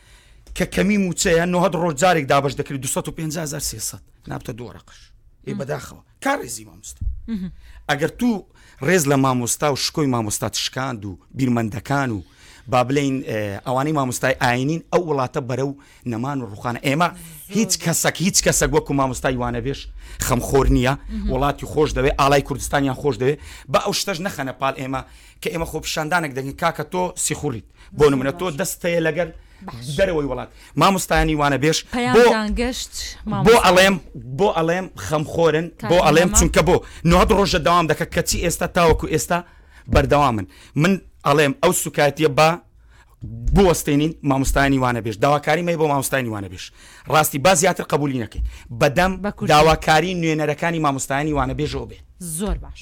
کە کەمی موچەیە نهد ڕۆژ جارێک دابش دەکری 255300 نابتە دووە ڕقش ی بەداخەوە کار ڕێزی مامۆست ئەگەر تو ڕێز لە مامۆستا و شکۆی مامۆستا تشکاند و بیرمەندەکان و با بلین ئەوانەی مامۆستای ئاینین ئەو وڵاتە بەرە و نەمان و ڕوخانە ئێمە هیچ کەسەک هیچ کەسەک وەکو مامۆستای وانەبێش خەمخۆر نییە وڵاتی خۆش دەوێت ئالای کوردستانیان خۆش دەوێت بە ئەو شتەش نەخەنە پال ئێمە کە ئێمە خۆپیشاندانێک دەکەین کاکە تۆ سیخوڕیت بۆ نمونە تۆ دەست هەیە لەگەر دەرەوەی وڵات مامۆستایانی وانەبێژ بۆ بۆ ئەڵێم بۆ ئەڵێم خەمخۆرن بۆ ئەڵێم چونکە بۆ نۆ ڕۆژە داوام دەکە کەچی ئێستا تاوەکو ئێستا بەردەوامن من ئەڵێم ئەو سوکایەتە با بوەستێنین مامۆستانی وانەبێژ داواکاری مەی بۆ مامۆستانی وانەبێژ ڕاستی با زیاتر قبولی نەکەین بەدەم داواکاری نوێنەرەکانی مامۆستانی وانەبێژەوە بێ زۆر باش.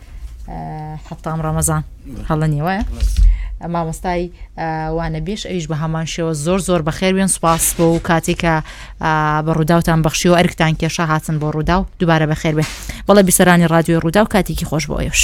حەتام ڕەمەزان هەڵە نیە وایە مامۆستای وانە بێش ئەویش بە هەمان شێوە زۆر زۆر بەخێر وێن سوپاس بۆ و کاتێکە بە ڕووداوتان بەخشی و ئەرکتان کێشە هاتن بۆ ڕوودا و دووبارە بەخێر بێ بەڵە بیسەرانی رادیۆی ڕوودا و کاتێکی خۆش بۆ ئەوش.